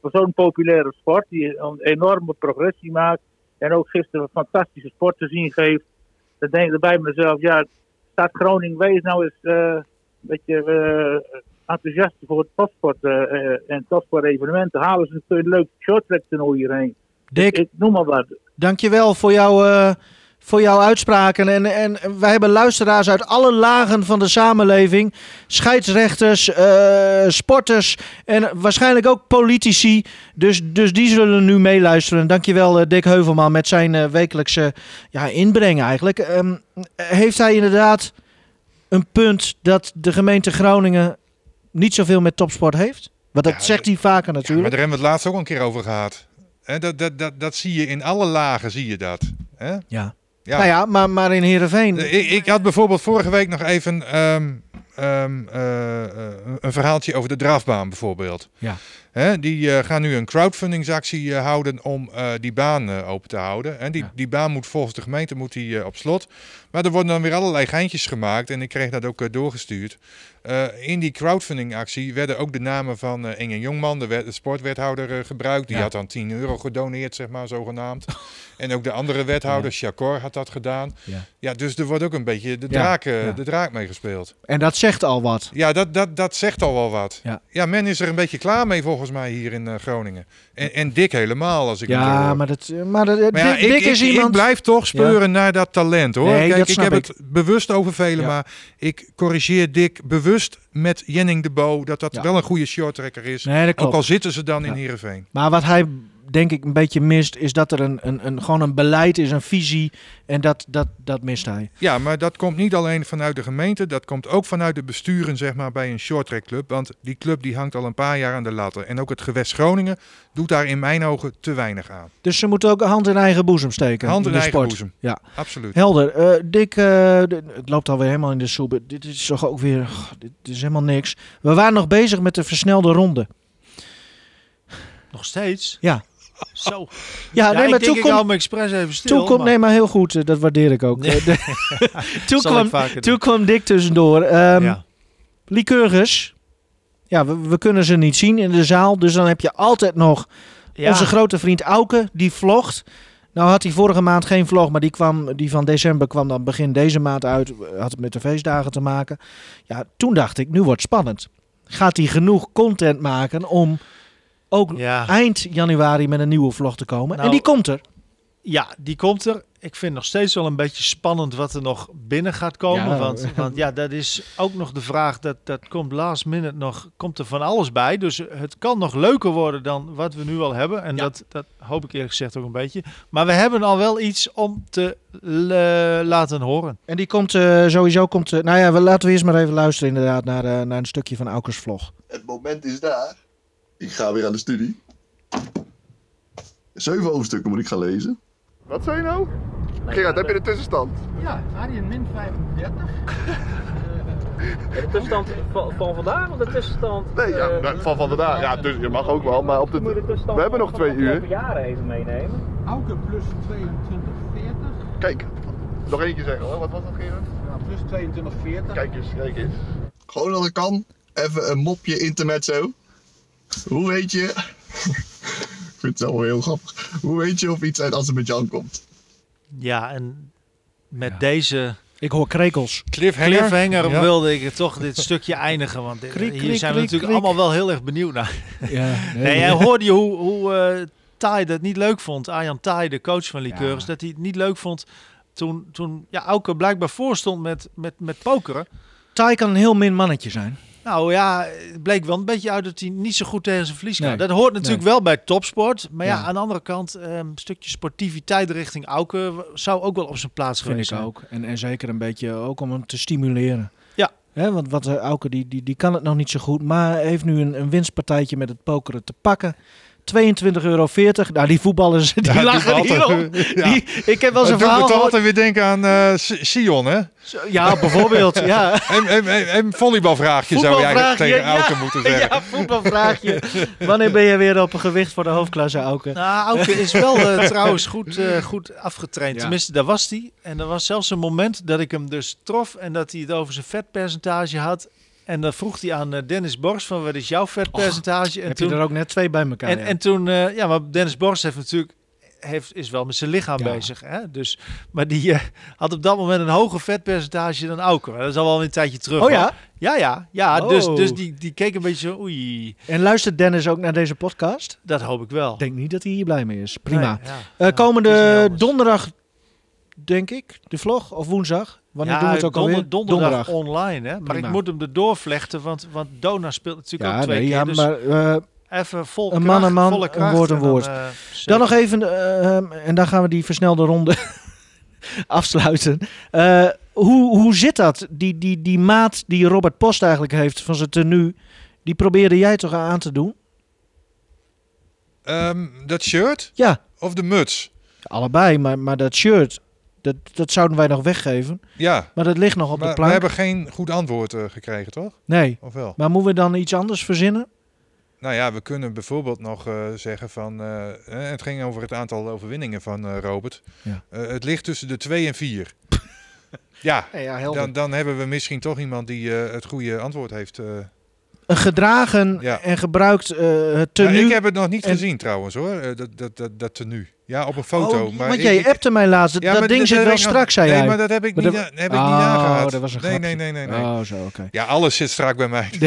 voor zo'n populaire sport, die een enorme progressie maakt, en ook gisteren een fantastische sport te zien geeft, dan denk ik bij mezelf, ja, stad Groningen, wees nou eens uh, een beetje uh, enthousiast voor het topsport uh, en topsport-evenementen. Halen ze een leuk shorttrack toernooi hierheen. Dick, ik, noem maar wat. Dankjewel voor jouw, voor jouw uitspraken. En, en wij hebben luisteraars uit alle lagen van de samenleving. Scheidsrechters, uh, sporters en waarschijnlijk ook politici. Dus, dus die zullen nu meeluisteren. Dankjewel uh, Dick Heuvelman met zijn wekelijkse ja, inbreng eigenlijk. Um, heeft hij inderdaad een punt dat de gemeente Groningen niet zoveel met topsport heeft? Want dat zegt hij vaker natuurlijk. Ja, maar daar hebben we het laatst ook een keer over gehad. He, dat, dat, dat, dat zie je in alle lagen, zie je dat. He? Ja. ja. Nou ja, maar, maar in Heerenveen... Eh, ik, ik had bijvoorbeeld vorige week nog even um, um, uh, een verhaaltje over de drafbaan bijvoorbeeld. Ja. He, die uh, gaan nu een crowdfundingsactie uh, houden om die baan open te houden. En die, ja. die baan moet volgens de gemeente moet die, op slot. Maar er worden dan weer allerlei geintjes gemaakt en ik kreeg dat ook doorgestuurd. Uh, in die crowdfundingactie werden ook de namen van uh, Inge Jongman, de, de sportwethouder, uh, gebruikt. Die ja. had dan 10 euro gedoneerd, zeg maar, zogenaamd. en ook de andere wethouder, ja. Chacor, had dat gedaan. Ja. ja, dus er wordt ook een beetje de draak, de draak mee gespeeld. En dat zegt al wat. Ja, dat, dat, dat zegt al wel wat. Ja. men is er een beetje klaar mee volgens mij hier in Groningen. En, en Dick helemaal, als ik Ja, maar, dat, maar, dat, maar ja, Dick, ik, is ik, iemand... Ik blijf toch speuren naar dat talent, hoor. Nee, Kijk, ik heb ik. het bewust over velen, maar ik corrigeer Dick bewust met Jenning de Bo dat dat wel een goede shorttrekker is. Nee, ook al zitten ze dan in Heerenveen. Maar wat hij denk ik een beetje mist, is dat er een, een, een, gewoon een beleid is, een visie. En dat, dat, dat mist hij. Ja, maar dat komt niet alleen vanuit de gemeente, dat komt ook vanuit de besturen zeg maar, bij een shorttrack club. Want die club die hangt al een paar jaar aan de latten. En ook het gewest Groningen doet daar in mijn ogen te weinig aan. Dus ze moeten ook hand in eigen boezem steken. Hand in, in eigen sport. boezem, ja. absoluut. Helder. Uh, Dick, uh, het loopt alweer helemaal in de soep. Dit is toch ook weer, oh, dit is helemaal niks. We waren nog bezig met de versnelde ronde. Nog steeds? Ja. Zo. Ja, nee, ik maar toen ik komt... expres even stil. Toen komt, maar- nee, maar heel goed, eh, dat waardeer ik ook. Nee. Eh, toen, kwam, doen. toen kwam Dick tussendoor. Ehm ja. Lycurgus, ja, we, we kunnen ze niet zien in de zaal. Dus dan heb je altijd nog Ja. onze grote vriend Auke, die vlogt. Nou had hij vorige maand geen vlog, maar die, kwam, die van december kwam dan begin deze maand uit. Had het met de feestdagen te maken. Ja, toen dacht ik, nu wordt het spannend. Gaat hij genoeg content maken om ook Ja. eind januari met een nieuwe vlog te komen? Nou, en die komt er. ja, die komt er. Ik vind nog steeds wel een beetje spannend wat er nog binnen gaat komen. Ja. Want, want ja, dat is ook nog de vraag. Dat, dat komt last minute nog. Komt er van alles bij. Dus het kan nog leuker worden dan wat we nu al hebben. En Ja. dat, dat hoop ik eerlijk gezegd ook een beetje. Maar we hebben al wel iets om te le- laten horen. En die komt eh, sowieso, komt, eh, nou ja, we, laten we eerst maar even luisteren inderdaad naar, eh, naar een stukje van Aukers vlog. Het moment is daar. Ik ga weer aan de studie. Zeven hoofdstukken moet ik gaan lezen. Wat zei je nou? Gerard, heb je de tussenstand? Ja, Arjen min 35. De tussenstand van, van vandaag of de tussenstand? Nee, ja, eh, nou, van van vandaag. Ja, dus je mag ook wel, maar op de, we hebben nog van twee uur. jaren even meenemen. Auke plus 22, 40. Kijk, nog keer zeggen hoor. Wat was dat, Gerard? Ja, plus 22, 40. Kijk eens, kijk eens. Gewoon als het kan, even een mopje intermezzo. Hoe weet je... ik vind het wel heel grappig. Hoe weet je of iets uit Azerbeidzjan komt? Ja, en met deze Ik hoor krekels. Cliffhanger. cliffhanger Ja. wilde ik toch dit stukje eindigen. Want dit- Kriek, hier kriek, zijn we kriek, natuurlijk allemaal wel heel erg benieuwd naar. Ja, Nee, jij hoorde je hoe, hoe eh Tai dat niet leuk vond. Arjan Tai, de coach van Liqueurs, Ja. dat hij het niet leuk vond toen, toen ja, Auke blijkbaar voorstond met, met, met pokeren. Tai kan een heel min mannetje zijn. Nou ja, het bleek wel een beetje uit dat hij niet zo goed tegen zijn verlies kan. Nee. Dat hoort natuurlijk wel bij topsport. Maar ja, Ja. aan de andere kant, ehm, een stukje sportiviteit richting Auke zou ook wel op zijn plaats Vind geweest ik zijn. ook. En, en zeker een beetje ook om hem te stimuleren. Ja. Want wat uh, Auke, die, die, die kan het nog niet zo goed. Maar heeft nu een, een winstpartijtje met het pokeren te pakken. 22,40 euro. Nou, die voetballers, die Ja, lachen altijd- hierom. Ja. Die, ik heb wel zo'n me verhaal toch altijd weer denken aan eh, Sion, hè? Ja, bijvoorbeeld. ja. En, en, en, en volleybalvraagje zou je eigenlijk tegen Auke ja. moeten zeggen. Ja, voetbalvraagje. Wanneer ben je weer op een gewicht voor de hoofdklasse, Auke? Nou, Auke is wel eh, trouwens goed, eh, goed afgetraind. Ja. Tenminste, daar was hij. En er was zelfs een moment dat ik hem dus trof en dat hij het over zijn vetpercentage had. En dan vroeg hij aan eh, Dennis Borst van wat is jouw vetpercentage? en heb toen, je er ook net twee bij elkaar. en, ja. en toen, eh, ja, maar Dennis Borst heeft natuurlijk heeft, is wel met zijn lichaam Ja. bezig. Hè? Dus, maar die eh, had op dat moment een hoger vetpercentage dan Auke. Maar dat is al wel een tijdje terug. Oh hoor. ja? Ja, ja. ja dus, Oh. dus die, die keek een beetje zo, oei, En luistert Dennis ook naar deze podcast? dat hoop ik wel. Ik denk niet dat hij hier blij mee is. Prima. Nee, ja. Niet komende donderdag, denk ik, de vlog of woensdag. Wanneer ja, doen we het ook donder- alweer? donderdag, online. Hè? Maar Prima. ik moet hem erdoor vlechten, want, want Dona speelt natuurlijk Ja, ook twee nee, keer. ja, dus maar eh, even vol een kracht, man een man, volle een woord een dan, woord. eh, dan nog even, eh, ehm, en dan gaan we die versnelde ronde afsluiten. Eh, hoe, hoe zit dat? Die, die, die maat die Robert Post eigenlijk heeft van zijn tenue, die probeerde jij toch aan te doen? Ehm, dat shirt Ja, of de muts? allebei, maar, maar dat shirt, dat, dat zouden wij nog weggeven. Ja, Maar dat ligt nog op maar de we plank. hebben geen goed antwoord eh, gekregen, toch? Nee, Of wel? maar moeten we dan iets anders verzinnen? Nou ja, we kunnen bijvoorbeeld nog eh, zeggen van... eh, het ging over het aantal overwinningen van Robert. Ja. Het ligt tussen de 2 en 4. ja, dan, dan hebben we misschien toch iemand die het goede antwoord heeft. Een gedragen Ja. en gebruikt tenue. Nou, ik heb het nog niet en- gezien trouwens hoor, dat, dat, dat, dat tenue. Ja, op een foto. Oh, maar want jij ik- appte mij laatst. Ja, dat ding zit wel strak, zei nee, jij. maar dat heb ik Maar niet, dat- heb ik niet Oh, aangehad. dat was een nee, nee, nee, nee, nee. Oh, zo, oké. Ja, alles zit strak bij mij.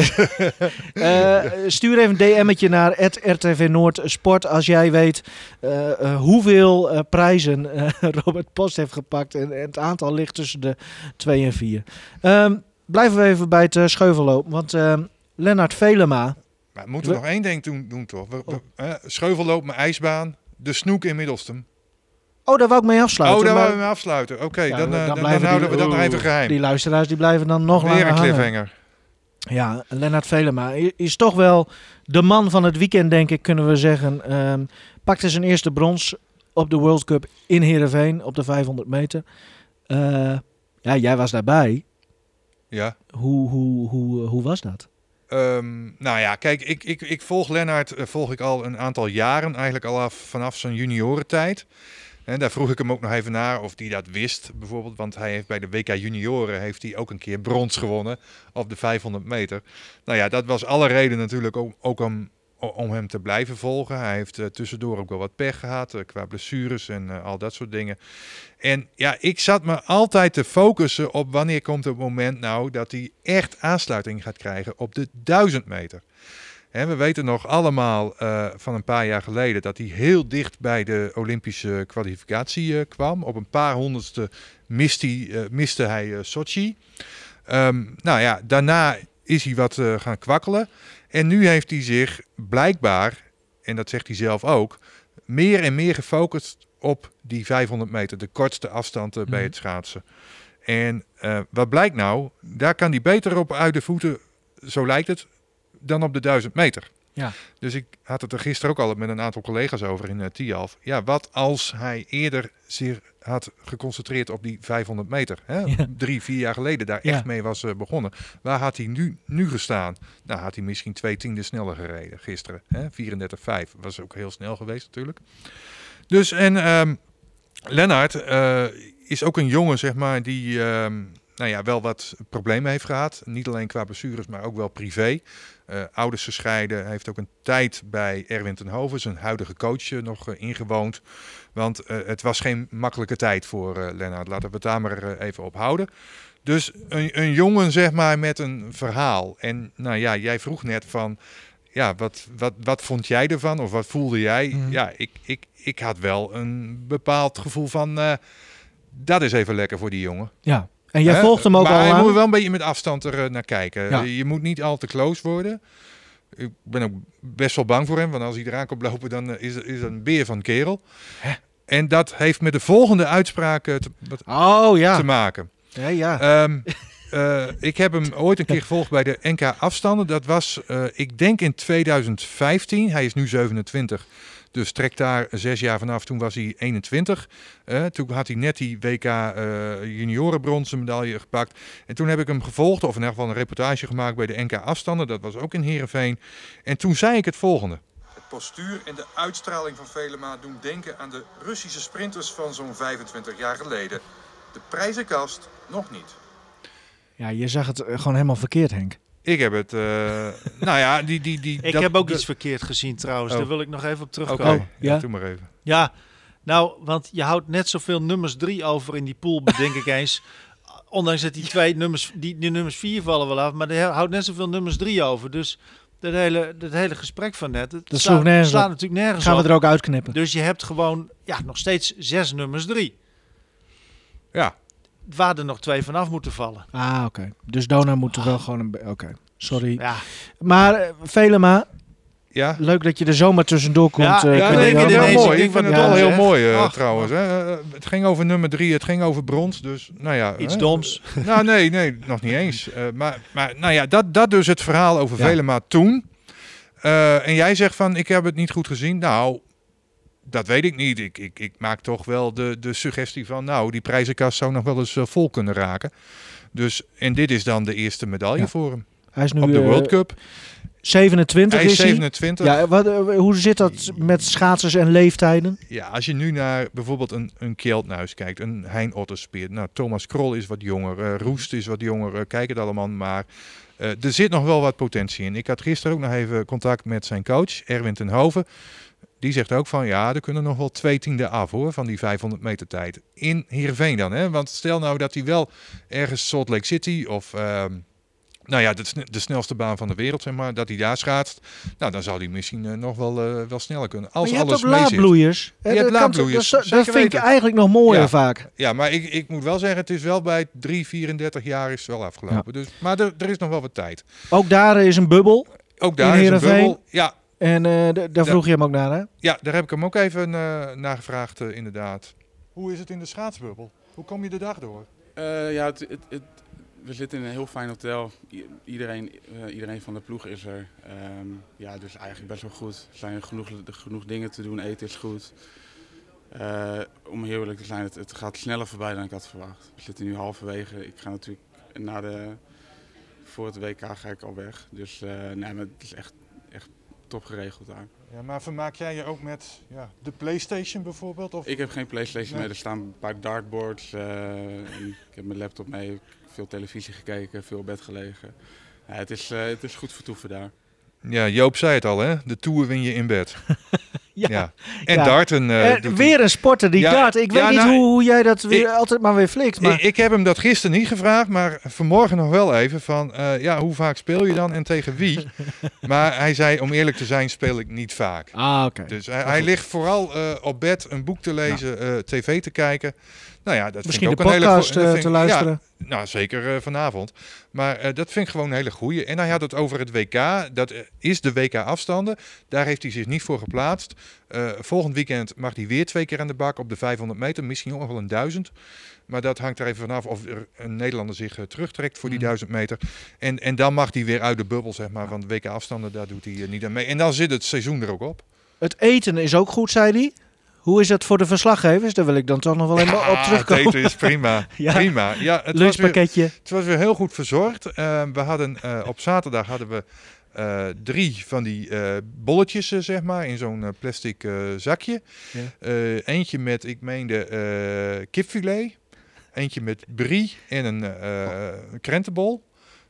Eh, stuur even een DM'tje naar RTV Noord Sport als jij weet eh, eh, hoeveel prijzen Robert Post heeft gepakt. En, en het aantal ligt tussen de 2 en 4. Ehm, blijven we even bij het uh, scheuvellopen. Want ehm Lennart Velema. Maar moeten we We- nog één ding doen, doen toch? We, we, eh, Scheuvelloop, mijn ijsbaan, de snoek in Middelstum. Oh, daar wou ik mee afsluiten. oh, daar maar willen we mee afsluiten. Oké, Ja, dan, dan eh, dan, dan blijven houden die- we dat nog even geheim. die luisteraars die blijven dan nog Weer langer een hangen. cliffhanger. Ja, Lennart Velema is toch wel de man van het weekend, denk ik, kunnen we zeggen. Ehm pakte zijn eerste brons op de World Cup in Heerenveen op de 500 meter. Eh, ja, jij was daarbij. Ja. Hoe, hoe, hoe, hoe was dat? Ehm, nou ja, kijk, ik, ik, ik volg Lennart eh, volg ik al een aantal jaren, eigenlijk al af, vanaf zijn juniorentijd. En daar vroeg ik hem ook nog even naar of hij dat wist, bijvoorbeeld. Want hij heeft bij de WK Junioren heeft hij ook een keer brons gewonnen op de 500 meter. Nou ja, dat was alle reden natuurlijk ook, ook om, om hem te blijven volgen. Hij heeft uh, tussendoor ook wel wat pech gehad uh, qua blessures en uh, al dat soort dingen. En ja, ik zat me altijd te focussen op wanneer komt het moment nou dat hij echt aansluiting gaat krijgen op de 1000 meter. We weten nog allemaal van een paar jaar geleden dat hij heel dicht bij de Olympische kwalificatie kwam. Op een paar honderdste miste hij, miste hij Sochi. Um, nou ja, daarna is hij wat gaan kwakkelen. En nu heeft hij zich blijkbaar, en dat zegt hij zelf ook, meer en meer gefocust op die 500 meter, de kortste afstand bij het schaatsen. En wat blijkt nou, daar kan hij beter op uit de voeten, zo lijkt het, dan op de 1000 meter. Ja. Dus ik had het er gisteren ook al met een aantal collega's over in uh, Tialf. Ja, wat als hij eerder zich had geconcentreerd op die 500 meter? Hè? Ja. Drie, vier jaar geleden daar Ja. echt mee was uh, begonnen. Waar had hij nu, nu gestaan? Nou, had hij misschien twee tienden sneller gereden gisteren. Hè? 34,5 was ook heel snel geweest natuurlijk. Dus en ehm Lennart uh, is ook een jongen, zeg maar, die ehm, nou ja, wel wat problemen heeft gehad. Niet alleen qua blessures, maar ook wel privé. Uh, ouders gescheiden. Hij heeft ook een tijd bij Erwin ten Hoven, zijn huidige coach, uh, nog uh, ingewoond. Want het was geen makkelijke tijd voor Lennart. Laten we het daar maar even op houden. Dus een, een, jongen, zeg maar, met een verhaal. En nou ja, jij vroeg net van, ja, wat, wat, wat vond jij ervan? Of wat voelde jij? Mm. Ja, ik, ik, ik had wel een bepaald gevoel van, dat is even lekker voor die jongen. Ja, en jij volgt hem ook maar al je moet wel een beetje met afstand er uh, naar kijken. Ja. Je moet niet al te close worden. Ik ben ook best wel bang voor hem, want als hij eraan komt lopen, dan uh, is is een beer van kerel. Hè? En dat heeft met de volgende uitspraak te, oh, ja. te maken. Ja, ja. Uh, ik heb hem ooit een keer gevolgd bij de NK afstanden. Dat was, ik denk in 2015. Hij is nu 27. Dus trek daar zes jaar vanaf. Toen was hij 21. Uh, toen had hij net die WK juniorenbronzen medaille gepakt. En toen heb ik hem gevolgd, of in ieder geval een reportage gemaakt bij de NK afstanden. Dat was ook in Heerenveen. En toen zei ik het volgende. Het postuur en de uitstraling van Velema doen denken aan de Russische sprinters van zo'n 25 jaar geleden. De prijzenkast nog niet. Ja, je zag het gewoon helemaal verkeerd, Henk. Ik heb het, uh, nou ja, die... die, die ik dat, heb ook de, iets verkeerd gezien trouwens, oh. daar wil ik nog even op terugkomen. okay. ja, ja, doe maar even. Ja, nou, want je houdt net zoveel nummers drie over in die pool, denk ik eens. Ondanks dat die twee nummers, die, die nummers vier vallen wel af, maar je houdt net zoveel nummers drie over. Dus dat hele, dat hele gesprek van net, het dat slaat, nergens slaat op. natuurlijk nergens Gaan op. we er ook uitknippen. Dus je hebt gewoon ja, nog steeds zes nummers drie. Ja. Waar er nog twee vanaf moeten vallen. Ah, oké. Okay. Dus Dona moet er wel gewoon een... Oké, okay. sorry. Ja. Maar uh, Velema, ja. leuk dat je er zomaar tussendoor komt. Ja, uh, ja nee, ik heel ineens, mooi. ik vind het wel heel mooi uh, Ach, trouwens. Hè. Uh, het ging over nummer drie, het ging over brons. Dus, nou ja, Iets hè. doms. nou, nee, nee, nog niet eens. Uh, maar, maar nou ja, dat, dat dus het verhaal over Ja. Velema toen. Uh, en jij zegt van, ik heb het niet goed gezien. Nou, dat weet ik niet. Ik, ik, ik maak toch wel de, de suggestie van, nou, die prijzenkast zou nog wel eens uh, vol kunnen raken. Dus, en dit is dan de eerste medaille Ja. voor hem. Hij is nu Op de eh, World Cup. 27 Hij is hij. 27. Ja, wat, eh, hoe zit dat met schaatsers en leeftijden? Ja, als je nu naar bijvoorbeeld een, een Kjeldnuis kijkt, een Hein Otterspeer. Nou, Thomas Krol is wat jonger, uh, Roest is wat jonger, uh, kijk het allemaal maar. Uh, er zit nog wel wat potentie in. Ik had gisteren ook nog even contact met zijn coach, Erwin ten Hoven. Die zegt ook van, ja, er kunnen nog wel twee tienden af hoor, van die 500 meter tijd. In Heerenveen dan, hè. Want stel nou dat hij wel ergens Salt Lake City of... Uh, nou ja, de, de, snelste baan van de wereld, zeg maar, dat hij daar schaatst. Nou, dan zou hij misschien uh, nog wel, uh, wel sneller kunnen. Als maar je alles hebt ook laadbloeiers. Je hebt laadbloeiers. Dat, dat vind ik eigenlijk nog mooier ja. vaak. Ja, maar ik, ik moet wel zeggen, het is wel bij 3, 34 jaar is het wel afgelopen. Ja. Dus, maar er, er is nog wel wat tijd. Ook daar is een bubbel. Ook daar is een bubbel, ja. En uh, daar vroeg je hem ook naar, hè? Ja, daar heb ik hem ook even uh, naar gevraagd, uh, inderdaad. Hoe is het in de schaatsbubbel? Hoe kom je de dag door? ja, het, het, het, we zitten in een heel fijn hotel. I iedereen, uh, iedereen van de ploeg is er. Um, ja, dus eigenlijk best wel goed. Er zijn genoeg, genoeg dingen te doen. Eten is goed. Uh, om heel eerlijk te zijn, het, het, gaat sneller voorbij dan ik had verwacht. We zitten nu halverwege. Ik ga natuurlijk na de voor het WK ga ik al weg. Dus uh, nee, maar het is echt, echt top geregeld daar. Ja, maar vermaak jij je ook met ja, de PlayStation bijvoorbeeld? Of? Ik heb geen PlayStation nee. mee. Er staan een paar dartboards. ik heb mijn laptop mee. Veel televisie gekeken, veel bed gelegen. Ja, het, is, het is goed vertoeven daar. Ja, Joop zei het al, hè? De Tour win je in bed. ja. ja. En ja. darten. Uh, weer een sporter die ja, dart. Ik weet niet nou, hoe, hoe, jij dat weer, ik, altijd maar weer flikt. Maar... Ik, ik, heb hem dat gisteren niet gevraagd, maar vanmorgen nog wel even van... Uh, ja, hoe vaak speel je dan en tegen wie? maar hij zei, om eerlijk te zijn, speel ik niet vaak. Ah, oké. Dus hij, hij, ligt vooral uh, op bed een boek te lezen, tv te kijken. Nou ja, dat Misschien vind ik ook een hele uh, te luisteren. Ja, nou, zeker uh, vanavond. Maar uh, dat vind ik gewoon een hele goeie. En hij had het over het WK. Dat is de WK-afstanden. Daar heeft hij zich niet voor geplaatst. Volgend weekend mag hij weer twee keer aan de bak op de 500 meter. Misschien nog wel een 1000. Maar dat hangt er even vanaf of er een Nederlander zich terugtrekt voor die 1000 meter. En, en dan mag hij weer uit de bubbel zeg maar, van de WK-afstanden. Daar doet hij niet aan mee. En dan zit het seizoen er ook op. Het eten is ook goed, zei hij. Hoe is dat voor de verslaggevers? Daar wil ik dan toch nog wel even ja, op terugkomen. Het eten is prima. ja. prima. Ja, het Lunchpakketje. Was weer, het was weer heel goed verzorgd. Uh, we hadden, uh, op zaterdag hadden we uh, drie van die bolletjes, zeg maar, in zo'n plastic zakje. Ja. eentje met, ik meende, kipfilet. Eentje met brie en een krentenbol.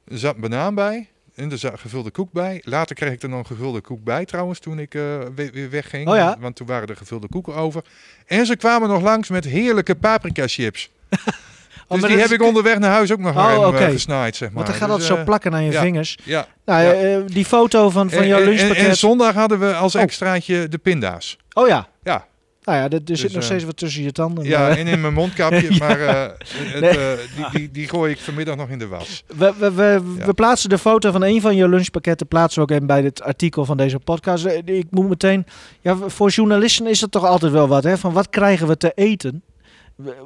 Er zat banaan bij. En er zat gevulde koek bij. Later kreeg ik er nog een gevulde koek bij trouwens toen ik uh, weer wegging. Oh ja? Want toen waren er gevulde koeken over. En ze kwamen nog langs met heerlijke paprika chips. dus oh, die heb ik onderweg naar huis ook nog oh, even okay. gesnaaid, zeg maar. Want dan gaat dus, dat zo uh, plakken aan je vingers. Ja. Nou. Uh, die foto van, van en, jouw lunchpakket. En, en, zondag hadden we als extraatje de pinda's. Oh ja. Ja. Nou ja, er, er dus, zit nog steeds wat tussen je tanden. Ja, en in mijn mondkapje, ja. maar uh, het, nee. uh, die, die, die, gooi ik vanmiddag nog in de was. We, we, we, ja. we, plaatsen de foto van een van je lunchpakketten plaatsen we ook even bij het artikel van deze podcast. Ik moet meteen, ja, voor journalisten is dat toch altijd wel wat, hè? Van wat krijgen we te eten?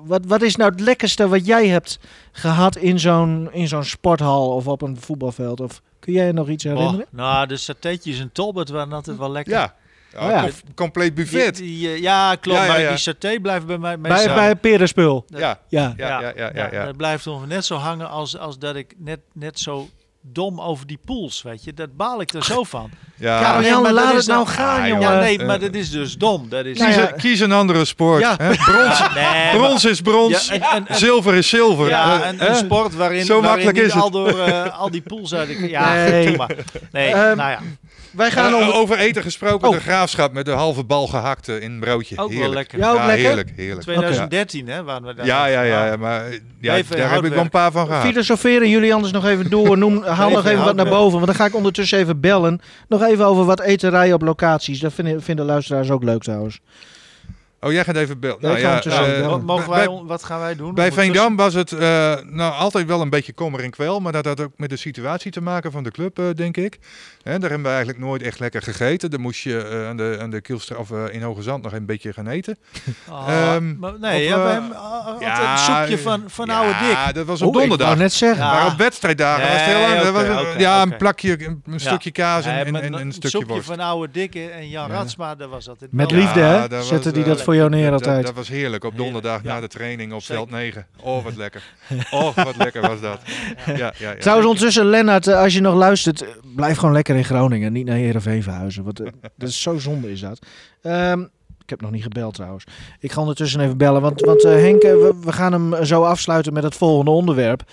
Wat, wat is nou het lekkerste wat jij hebt gehad in zo'n, in zo'n sporthal of op een voetbalveld? Of kun jij je nog iets herinneren? Oh, nou, de satéetjes en tolbert waren altijd wel lekker. Ja. Ja, oh ja. compleet buffet. Die, die, ja, klopt. Ja, ja, maar die saté blijft bij mij bij, bij Perenspul. Ja. Ja. Ja. Ja, ja, ja, ja, Dat blijft ongeveer net zo hangen als, als dat ik net, net zo dom over die pools, weet je. Dat baal ik er zo van. Ja, ja nee, maar laat het nou gaan, jongen. Ja, nee, maar dat is dus dom. Dat is kies, een, kies een andere sport. Ja. Hè? Brons, nee, brons is brons, en, en, en, zilver is zilver. Ja, en een sport waarin, zo waarin makkelijk is al, door, uh, al die pools uit... Ja, nee. maar. Nee, um, nou ja. Wij gaan uh, over eten gesproken. Oh. De graafschap met de halve bal gehakt in een broodje. Ook heerlijk. wel lekker. Ja, ook ja lekker? heerlijk, heerlijk. 2013 okay. hè, waren we daar. Ja, ja, ja, ja maar ja, Even daar heb ik wel een paar van gehad. Filosoferen jullie anders nog even door. Noem, haal nog even wat naar boven. Want dan ga ik ondertussen even bellen. Nog even over wat eterijen op locaties. Dat vinden, vinden luisteraars ook leuk trouwens. Oh, jij gaat even bellen. Nou, ja, uh, wat, mogen wij, bij, wat gaan wij doen? Bij Veendam was het uh, nou, altijd wel een beetje kommer en kwel. Maar dat had ook met de situatie te maken van de club, uh, denk ik. Hè, daar hebben we eigenlijk nooit echt lekker gegeten. Dan moest je aan de, aan de Kielstra, of in Hoge Zand nog een beetje gaan eten. Oh, um, maar nee, ja, bij hem, ja, een soepje van, van ja, oude dik. Ja, dat was op oh, donderdag. Ik net zeggen. Maar op wedstrijddagen nee, was het heel lang. Okay, was okay, ja, okay. een plakje, een stukje kaas en, en, en, een stukje worst. Een soepje van oude dikke en Jan Ratsma, dat was altijd Met liefde, hè? Zetten die dat voor jou neer altijd. Dat was heerlijk op donderdag na de training op veld 9. Oh, wat lekker. Oh, wat lekker was dat. Ja, ja, ja, Trouwens, ondertussen, Lennart, als je nog luistert, blijf gewoon lekker in Groningen. Niet naar Heerenveen verhuizen. Want dat is zo zonde is dat. Um, ik heb nog niet gebeld trouwens. Ik ga ondertussen even bellen. Want, want uh, Henk, we, we, gaan hem zo afsluiten met het volgende onderwerp.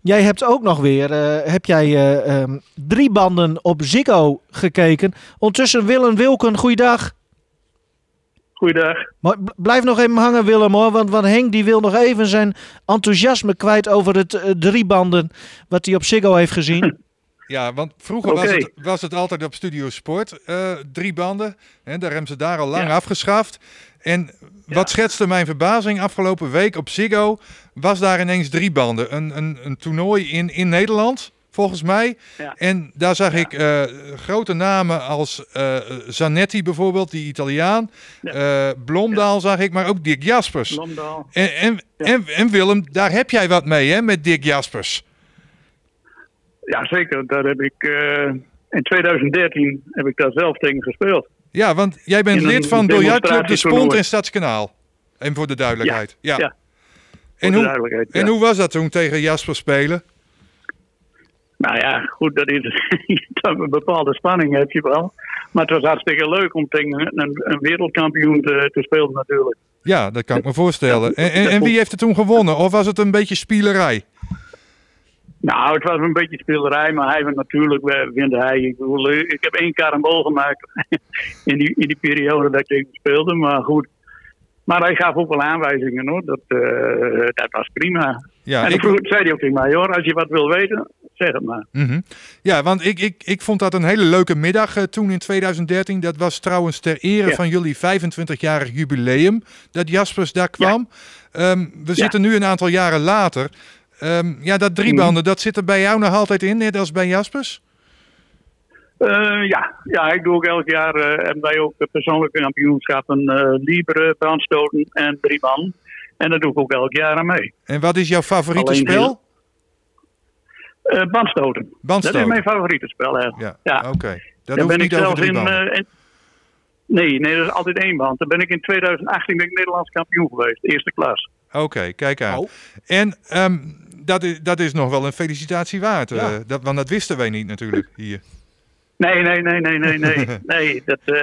Jij hebt ook nog weer, uh, heb jij uh, um, drie banden op Ziggo gekeken. Ondertussen Willem Wilken, goeiedag. Goeiedag. Maar blijf nog even hangen, Willem, hoor. Want, want Henk die wil nog even zijn enthousiasme kwijt over het uh, driebanden wat hij op Ziggo heeft gezien. Ja, want vroeger okay. was, het, was het altijd op Studio Sport, uh, drie banden. En daar hebben ze daar al lang ja. afgeschaft. En ja. wat schetste mijn verbazing afgelopen week op Ziggo, was daar ineens drie banden. Een, een, een toernooi in, in Nederland volgens mij. Ja. En daar zag ik uh, grote namen als uh, Zanetti bijvoorbeeld, die Italiaan. Blomdaal zag ik, maar ook Dick Jaspers. Blomdaal. En, en, en, en, Willem, daar heb jij wat mee hè, met Dick Jaspers. Ja, zeker. Daar heb ik, in 2013 heb ik daar zelf tegen gespeeld. Ja, want jij bent lid van biljartclub De Spont in Stadskanaal. En voor de duidelijkheid. Ja. ja. En, hoe, en hoe was dat toen tegen Jasper spelen? Nou ja, goed, dat is een bepaalde spanning heb je wel. Maar het was hartstikke leuk om tegen een, een wereldkampioen te, te, spelen natuurlijk. Ja, dat kan ik me voorstellen. En, en, en, wie heeft er toen gewonnen? Of was het een beetje spielerij? Nou, het was een beetje spelerij, maar hij was natuurlijk, winde hij. Ik, bedoel, ik heb één karambol gemaakt in die, in die periode dat ik tegen speelde. Maar goed, maar hij gaf ook wel aanwijzingen hoor. Dat, uh, dat was prima. Ja, en ik vroeg, zei hij ook tegen mij, hoor, als je wat wil weten, zeg het maar. Mm -hmm. Ja, want ik, ik, ik vond dat een hele leuke middag uh, toen in 2013. Dat was trouwens ter ere ja. van jullie 25-jarig jubileum dat Jaspers daar kwam. Ja. Um, we zitten nu een aantal jaren later. Um, ja, dat driebanden, mm. dat zit er bij jou nog altijd in, net als bij Jaspers? Uh, ja. ja, ik doe ook elk jaar uh, en wij ook persoonlijke kampioenschappen uh, Libre, brandstoten en drieban. En daar doe ik ook elk jaar aan mee. En wat is jouw favoriete Alleen spel? Heel, bandstoten. bandstoten. Dat is mijn favoriete spel, hè. Ja, ja. oké. Okay. Dat Daar ben ik zelf in, in, Nee, nee, dat is altijd één band. Dan ben ik in 2018 ben ik Nederlands kampioen geweest, eerste klas. Oké, okay, kijk aan. Oh. En um, dat, is, dat is nog wel een felicitatie waard. Ja. Uh, dat, want dat wisten wij niet natuurlijk hier. Nee, nee, nee, nee, nee, nee. nee, dat, uh,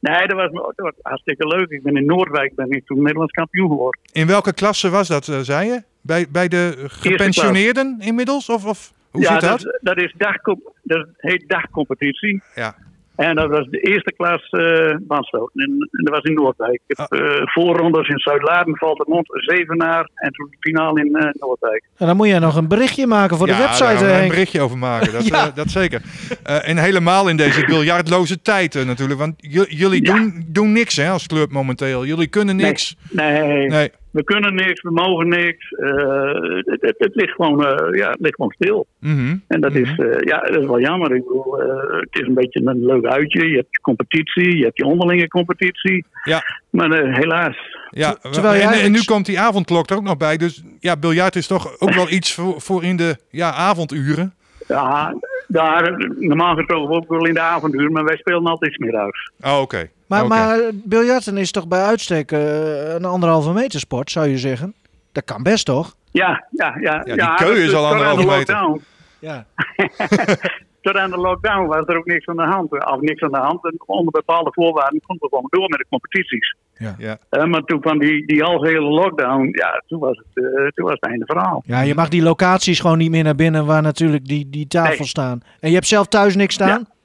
nee dat, was, dat was hartstikke leuk. Ik ben in Noordwijk ben ik toen Nederlands kampioen geworden. In welke klasse was dat, uh, zei je? Bij, bij de gepensioneerden inmiddels? Of, of hoe ja, zit dat? Dat, dat, is dag, dat heet dagcompetitie. Ja. En dat was de eerste klas uh, bandstoten. En, en, dat was in Noordwijk. Ik heb uh, voorrondes in Zuid-Laden, Valtemont, Zevenaar en toen de finale in uh, Noordwijk. En dan moet je nog een berichtje maken voor ja, de website. Ja, daar een berichtje over maken. Dat, ja. dat zeker. en helemaal in deze biljartloze tijd natuurlijk. Want jullie ja. doen, doen niks hè, als club momenteel. Jullie kunnen niks. Nee. nee. nee. We kunnen niks, we mogen niks. Uh, het, het, het, ligt gewoon, uh, ja, het ligt gewoon stil. Mm -hmm. En dat, mm -hmm. is, uh, ja, dat is wel jammer. Ik bedoel, het is een beetje een leuk uitje. Je hebt je competitie, je hebt je onderlinge competitie. Ja. Maar helaas. Ja, Terwijl en, en, nu komt die avondklok er ook nog bij. Dus ja, biljart is toch ook wel iets voor, voor in de ja, avonduren. Ja, daar, normaal gesproken ook wel in de avonduren, maar wij spelen altijd smiddags. Oh, oké. Okay. Maar, okay. maar biljarten is toch bij uitstek uh, een anderhalve meter sport, zou je zeggen? Dat kan best, toch? Ja, ja, ja. ja die ja, keu is al anderhalve meter. Ja. Tot aan de lockdown was er ook niks aan de hand. Of niks aan de hand. En onder bepaalde voorwaarden konden we gewoon door met de competities. Ja. ja. Uh, maar toen kwam die, die algehele lockdown, ja, toen was, het, uh, toen was het einde verhaal. Ja, je mag die locaties gewoon niet meer naar binnen waar natuurlijk die, die tafels nee. staan. En je hebt zelf thuis niks staan? Ja.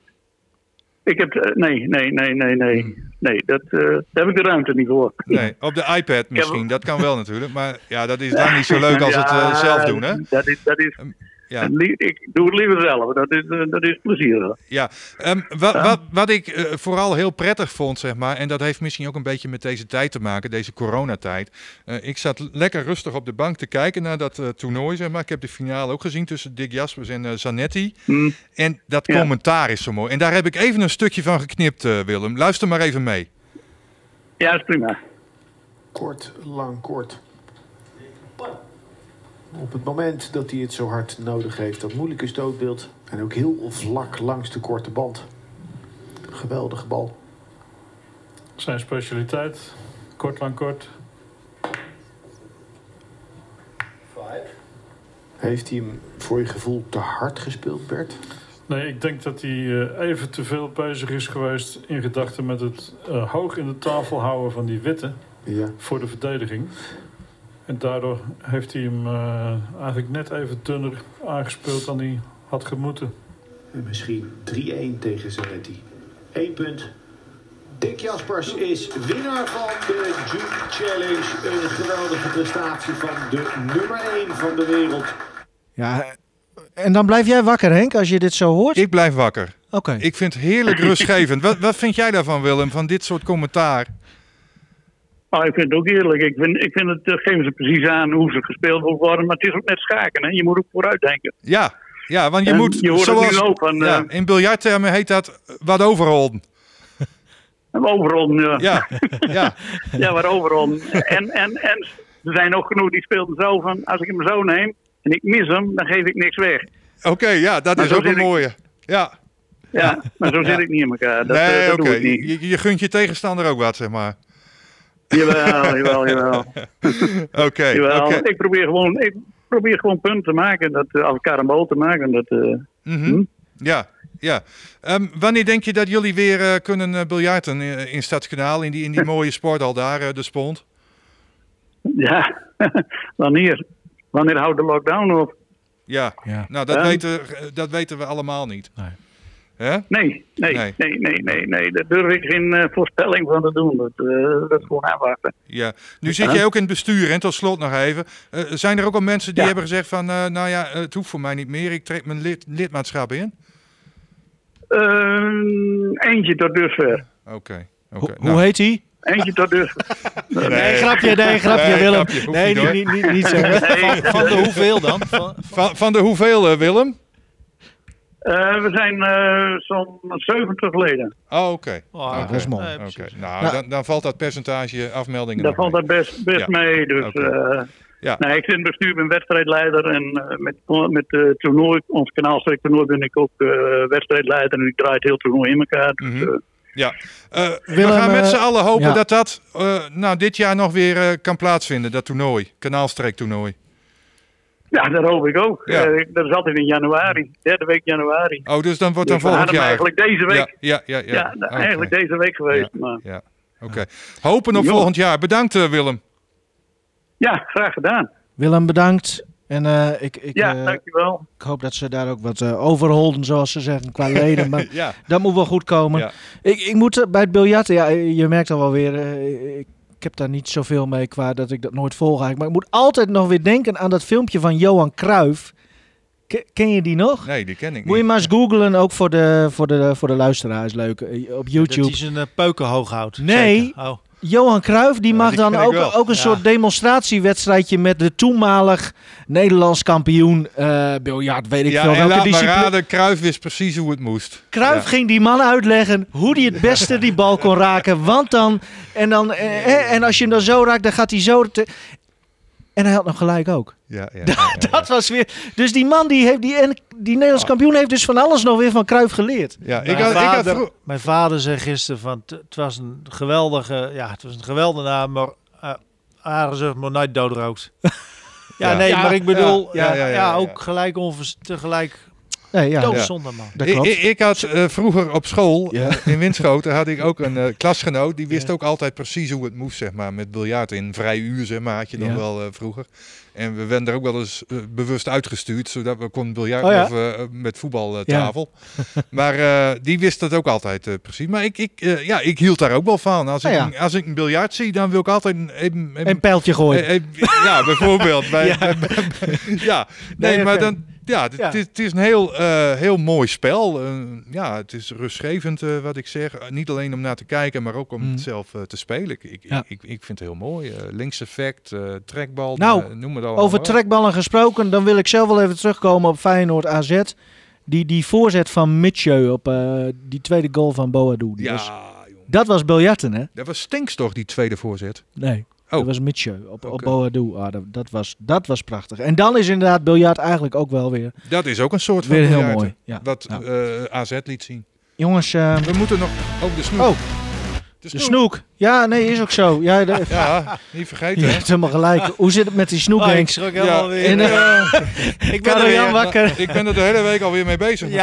Ik heb, uh, nee, nee, nee, nee, nee. Hmm. Nee, dat, daar heb ik de ruimte niet voor. Nee, op de iPad misschien, heb... dat kan wel natuurlijk. Maar ja, dat is dan niet zo leuk als ja, het zelf doen, hè? Dat is, dat is, ja. Ik doe het liever zelf, dat is, dat is plezier. Ja, um, wat, wat, wat ik uh, vooral heel prettig vond, zeg maar, en dat heeft misschien ook een beetje met deze tijd te maken, deze coronatijd. Uh, ik zat lekker rustig op de bank te kijken naar dat uh, toernooi, zeg maar. Ik heb de finale ook gezien tussen Dick Jaspers en Zanetti. Mm. En dat ja. commentaar is zo mooi. En daar heb ik even een stukje van geknipt, Willem. Luister maar even mee. Ja, dat is prima. Kort, lang, kort op het moment dat hij het zo hard nodig heeft. Dat moeilijke stootbeeld en ook heel vlak langs de korte band. Geweldige bal. Zijn specialiteit, kort lang kort. Five. Heeft hij hem voor je gevoel te hard gespeeld, Bert? Nee, ik denk dat hij uh, even te veel bezig is geweest in gedachten met het uh, hoog in de tafel houden van die witte ja. voor de verdediging. En daardoor heeft hij hem uh, eigenlijk net even dunner aangespeeld dan hij had gemoeten. En misschien 3-1 tegen Zanetti. Eén punt. Dick Jaspers is winnaar van de June Challenge. Een geweldige prestatie van de nummer 1 van de wereld. Ja, en dan blijf jij wakker, Henk, als je dit zo hoort? Ik blijf wakker. Oké. Okay. Ik vind het heerlijk rustgevend. wat, wat vind jij daarvan, Willem, van dit soort commentaar? Oh, ik vind het ook eerlijk. Ik vind, ik vind het, uh, geven ze precies aan hoe ze gespeeld worden. Maar het is ook net schaken. Hè? Je moet ook vooruit denken. Ja, ja want je en moet, je hoort zoals, het nu ook van, ja, uh, in biljarttermen heet dat wat overrollen. Overrollen, ja. Ja, ja. ja wat overrollen. En, en, en er zijn ook genoeg die speelden zo van, als ik hem zo neem en ik mis hem, dan geef ik niks weg. Oké, okay, ja, dat maar is ook een mooie. Ik... Ja. Ja, maar zo zit ik niet in elkaar. Dat, nee, uh, dat oké. doe ik niet. Je, je gunt je tegenstander ook wat, zeg maar. Jawel, jawel, jawel. Oké. jawel. Okay. Ik probeer gewoon, ik probeer gewoon punten te maken. Dat, uh, als karambool te maken. Dat, uh, hm? Ja, ja. Um, wanneer denk je dat jullie weer uh, kunnen biljarten in Stadskanaal? In die, in die mooie sporthal daar, de Spond? Ja, wanneer? Wanneer houdt de lockdown op? Ja, ja. nou dat, weten, dat weten we allemaal niet. Nee. Nee, nee, nee, nee, nee, nee, nee. Daar durf ik geen uh, voorspelling van te doen. Dat, uh, dat is gewoon aanwachten. Ja, nu zit jij ook in het bestuur en tot slot nog even. Uh, zijn er ook al mensen die ja. hebben gezegd van, nou ja, het hoeft voor mij niet meer. Ik trek mijn lid, lidmaatschap in? eentje tot dusver. Oké. Okay, okay. Ho nou. Hoe heet hij? Eentje tot dus. Nee, nee grapje, nee, grapje, nee, Willem. Grapje, nee, niet, niet, niet, niet zeggen. Nee, van, van, de hoeveel dan? Van, van, van de hoeveel, Willem? Uh, we zijn uh, zo'n 70 leden. Oh, oké. Okay. Oh, okay. Dat is mooi. Okay. Nou, nou, dan, dan, valt dat percentage afmeldingen Dan valt dat best, best ja. mee. Dus, uh, ja. nee, ik zit in het bestuur, ben wedstrijdleider. En met, met uh, toernooi, ons kanaalstreek toernooi, ben ik ook wedstrijdleider. En ik draai het heel toernooi in elkaar. Dus, mm -hmm. Ja, uh, Willem, we gaan met z'n allen hopen ja. dat dat uh, nou, dit jaar nog weer uh, kan plaatsvinden, dat toernooi, kanaalstreektoernooi. Ja, dat hoop ik ook. Ja. dat is altijd in januari, derde week januari. Oh, dus dan wordt dan dus volgend jaar. eigenlijk deze week. Ja, ja, ja. ja. ja eigenlijk deze week geweest. Ja, maar. ja. oké. Okay. Hopen op jo. volgend jaar. Bedankt Willem. Ja, graag gedaan. Willem, bedankt. En uh, ik, ik, ja, uh, dankjewel. Ik hoop dat ze daar ook wat uh, overholden, zoals ze zeggen, qua leden. Maar ja. dat moet wel goed komen. Ja. Ik, ik moet bij het biljarten, ja, je merkt al wel weer, ik, ik heb daar niet zoveel mee qua dat ik dat nooit volg. Maar ik moet altijd nog weer denken aan dat filmpje van Johan Cruijff. Ken je die nog? Nee, die ken ik niet. Moet je maar eens googlen, ook voor de, voor de, voor de luisteraars, leuk. Op YouTube. Dat hij zijn peuken hoog houdt. Nee, oh. Johan Cruijff die mag dan ook, ook een ja. soort demonstratiewedstrijdje met de toenmalig Nederlands kampioen uh, biljart, weet ik ja, veel. Laat discipline... maar raden, Cruijff wist precies hoe het moest. Cruijff ja. ging die man uitleggen hoe hij het beste die bal kon raken. Want dan, en, dan, eh, en als je hem dan zo raakt, dan gaat hij zo... Te... En hij had nog gelijk ook. Ja, ja, ja, ja dat was weer. Dus die man die heeft die, die Nederlands kampioen heeft dus van alles nog weer van Cruijff geleerd. Ja, ik had, vader, ik had vro- mijn vader zei gisteren van het was een geweldige, ja, het was een geweldige naam, maar uh, Arenze maar nooit doodrookt. ja, nee, maar ik bedoel, ja, ja, ja, ook gelijk onvers tegelijk Nee, ja. Doodzonde, man. Dat klopt. Ik, ik had uh, vroeger op school, ja. uh, in Winschoten, had ik ook een uh, klasgenoot. Die wist ja. ook altijd precies hoe het moest, zeg maar. Met biljart in vrij uur, zeg maar, had je dan ja. wel vroeger. En we werden er ook wel eens bewust uitgestuurd, zodat we konden biljart oh, of met voetbaltafel. maar die wist dat ook altijd precies. Maar ik, ik, ja, ik hield daar ook wel van. Als, oh, ik, als ik een biljart zie, dan wil ik altijd even... even een pijltje gooien. ja, bijvoorbeeld. bij, ja. nee, nee maar dan ja, het, ja. Is een heel, uh, heel mooi spel. Uh, ja, het is rustgevend uh, wat ik zeg. niet alleen om naar te kijken, maar ook om mm. het zelf te spelen. Ik, ik, ja. ik, ik, vind het heel mooi. linkseffect, trekbal, nou, noem het al. Over trekballen gesproken, dan wil ik zelf wel even terugkomen op Feyenoord AZ. Die, die voorzet van Mitchell op die tweede goal van Boadu. Die ja, was, dat was biljarten, hè? Dat was Stinks toch, die tweede voorzet? Nee. Oh. Dat was Mitchell op, okay. op Boadu. Ah, dat, dat, was, dat was prachtig. En dan is inderdaad biljart eigenlijk ook wel weer... Dat is ook een soort van weer heel mooi. Ja. Wat. Uh, AZ liet zien. Jongens... Uh, We moeten nog... Oh, de snoek. Oh. De snoek. de snoek. Ja, nee, is ook zo. Ja, de, ja niet vergeten. Je hebt helemaal gelijk. Hoe zit het met die snoek, oh, Ik schrok helemaal ja. weer. In, uh, ik ben er wakker. ik ben er de hele week alweer mee bezig. Ja,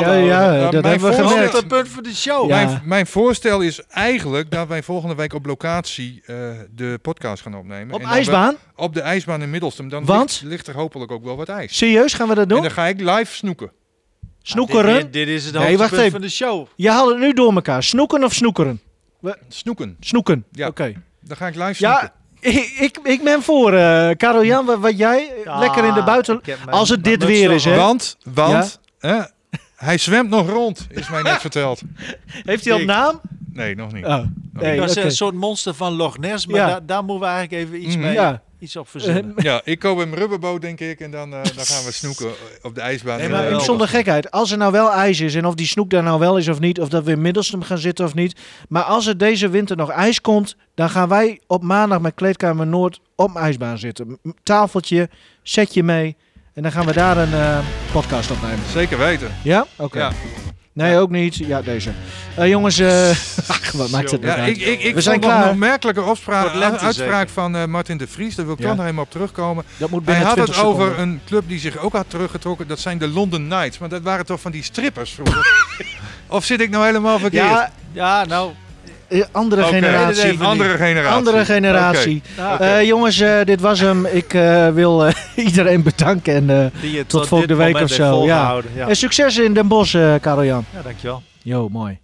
ja, ja, dat hebben we gemerkt. Het punt voor de show. Mijn, mijn, voorstel is eigenlijk dat wij volgende week op locatie uh, de podcast gaan opnemen. Op en ijsbaan? We, op de ijsbaan in Middelstum. Dan Want? Ligt, ligt er hopelijk ook wel wat ijs. Serieus, gaan we dat doen? En dan ga ik live snoeken. Snoekeren? Ah, dit, dit, is het nee, hoogtepunt van de show. Je haalt het nu door elkaar. Snoeken of snoekeren? We... Snoeken. Snoeken, ja. oké. Okay. Dan ga ik live snoeken. Ja, ik, ik, ik ben voor. Uh, Karel Jan, wat, wat jij? Ja, lekker in de buiten. Als het dit weer is, hè? Want, want ja? hè, hij zwemt nog rond, is mij net verteld. Heeft hij al naam? Nee, nog niet. Oh. Nee, dat is okay. een soort monster van Loch Ness, maar ja. da daar moeten we eigenlijk even iets mm, mee. Ja. Iets op verzinnen. ja, ik koop een rubberboot, denk ik. En dan, uh, dan gaan we snoeken op de ijsbaan. Nee, maar uh, zonder gekheid. Als er nou wel ijs is en of die snoek daar nou wel is of niet. Of dat we in Middelstum gaan zitten of niet. Maar als er deze winter nog ijs komt. Dan gaan wij op maandag met Kleedkamer Noord op een ijsbaan zitten. Tafeltje, setje mee. En dan gaan we daar een uh, podcast opnemen. Zeker weten. Ja? Oké. Okay. Ja. Nee, ook niet. Ja, deze. Eh, jongens, eh, wat maakt het Ja, nou uit? ik, ik, ik We zijn klaar. een opmerkelijke uitspraak van eh, Martin de Vries. Daar wil ik Ja. toch nog even op terugkomen. Dat moet Hij had het 20 over een club die zich ook had teruggetrokken. Dat zijn de London Knights. Maar dat waren toch van die strippers vroeger? of zit ik nou helemaal verkeerd? Ja, Ja, nou, andere generatie. even Andere generatie. Andere generatie. Ja. Eh, jongens, eh, dit was hem. Ik eh, wil eh, iedereen bedanken en eh, tot volgende week of zo. Ja. En succes in Den Bosch, eh Karel Jan. ja, dankjewel. Jo, mooi.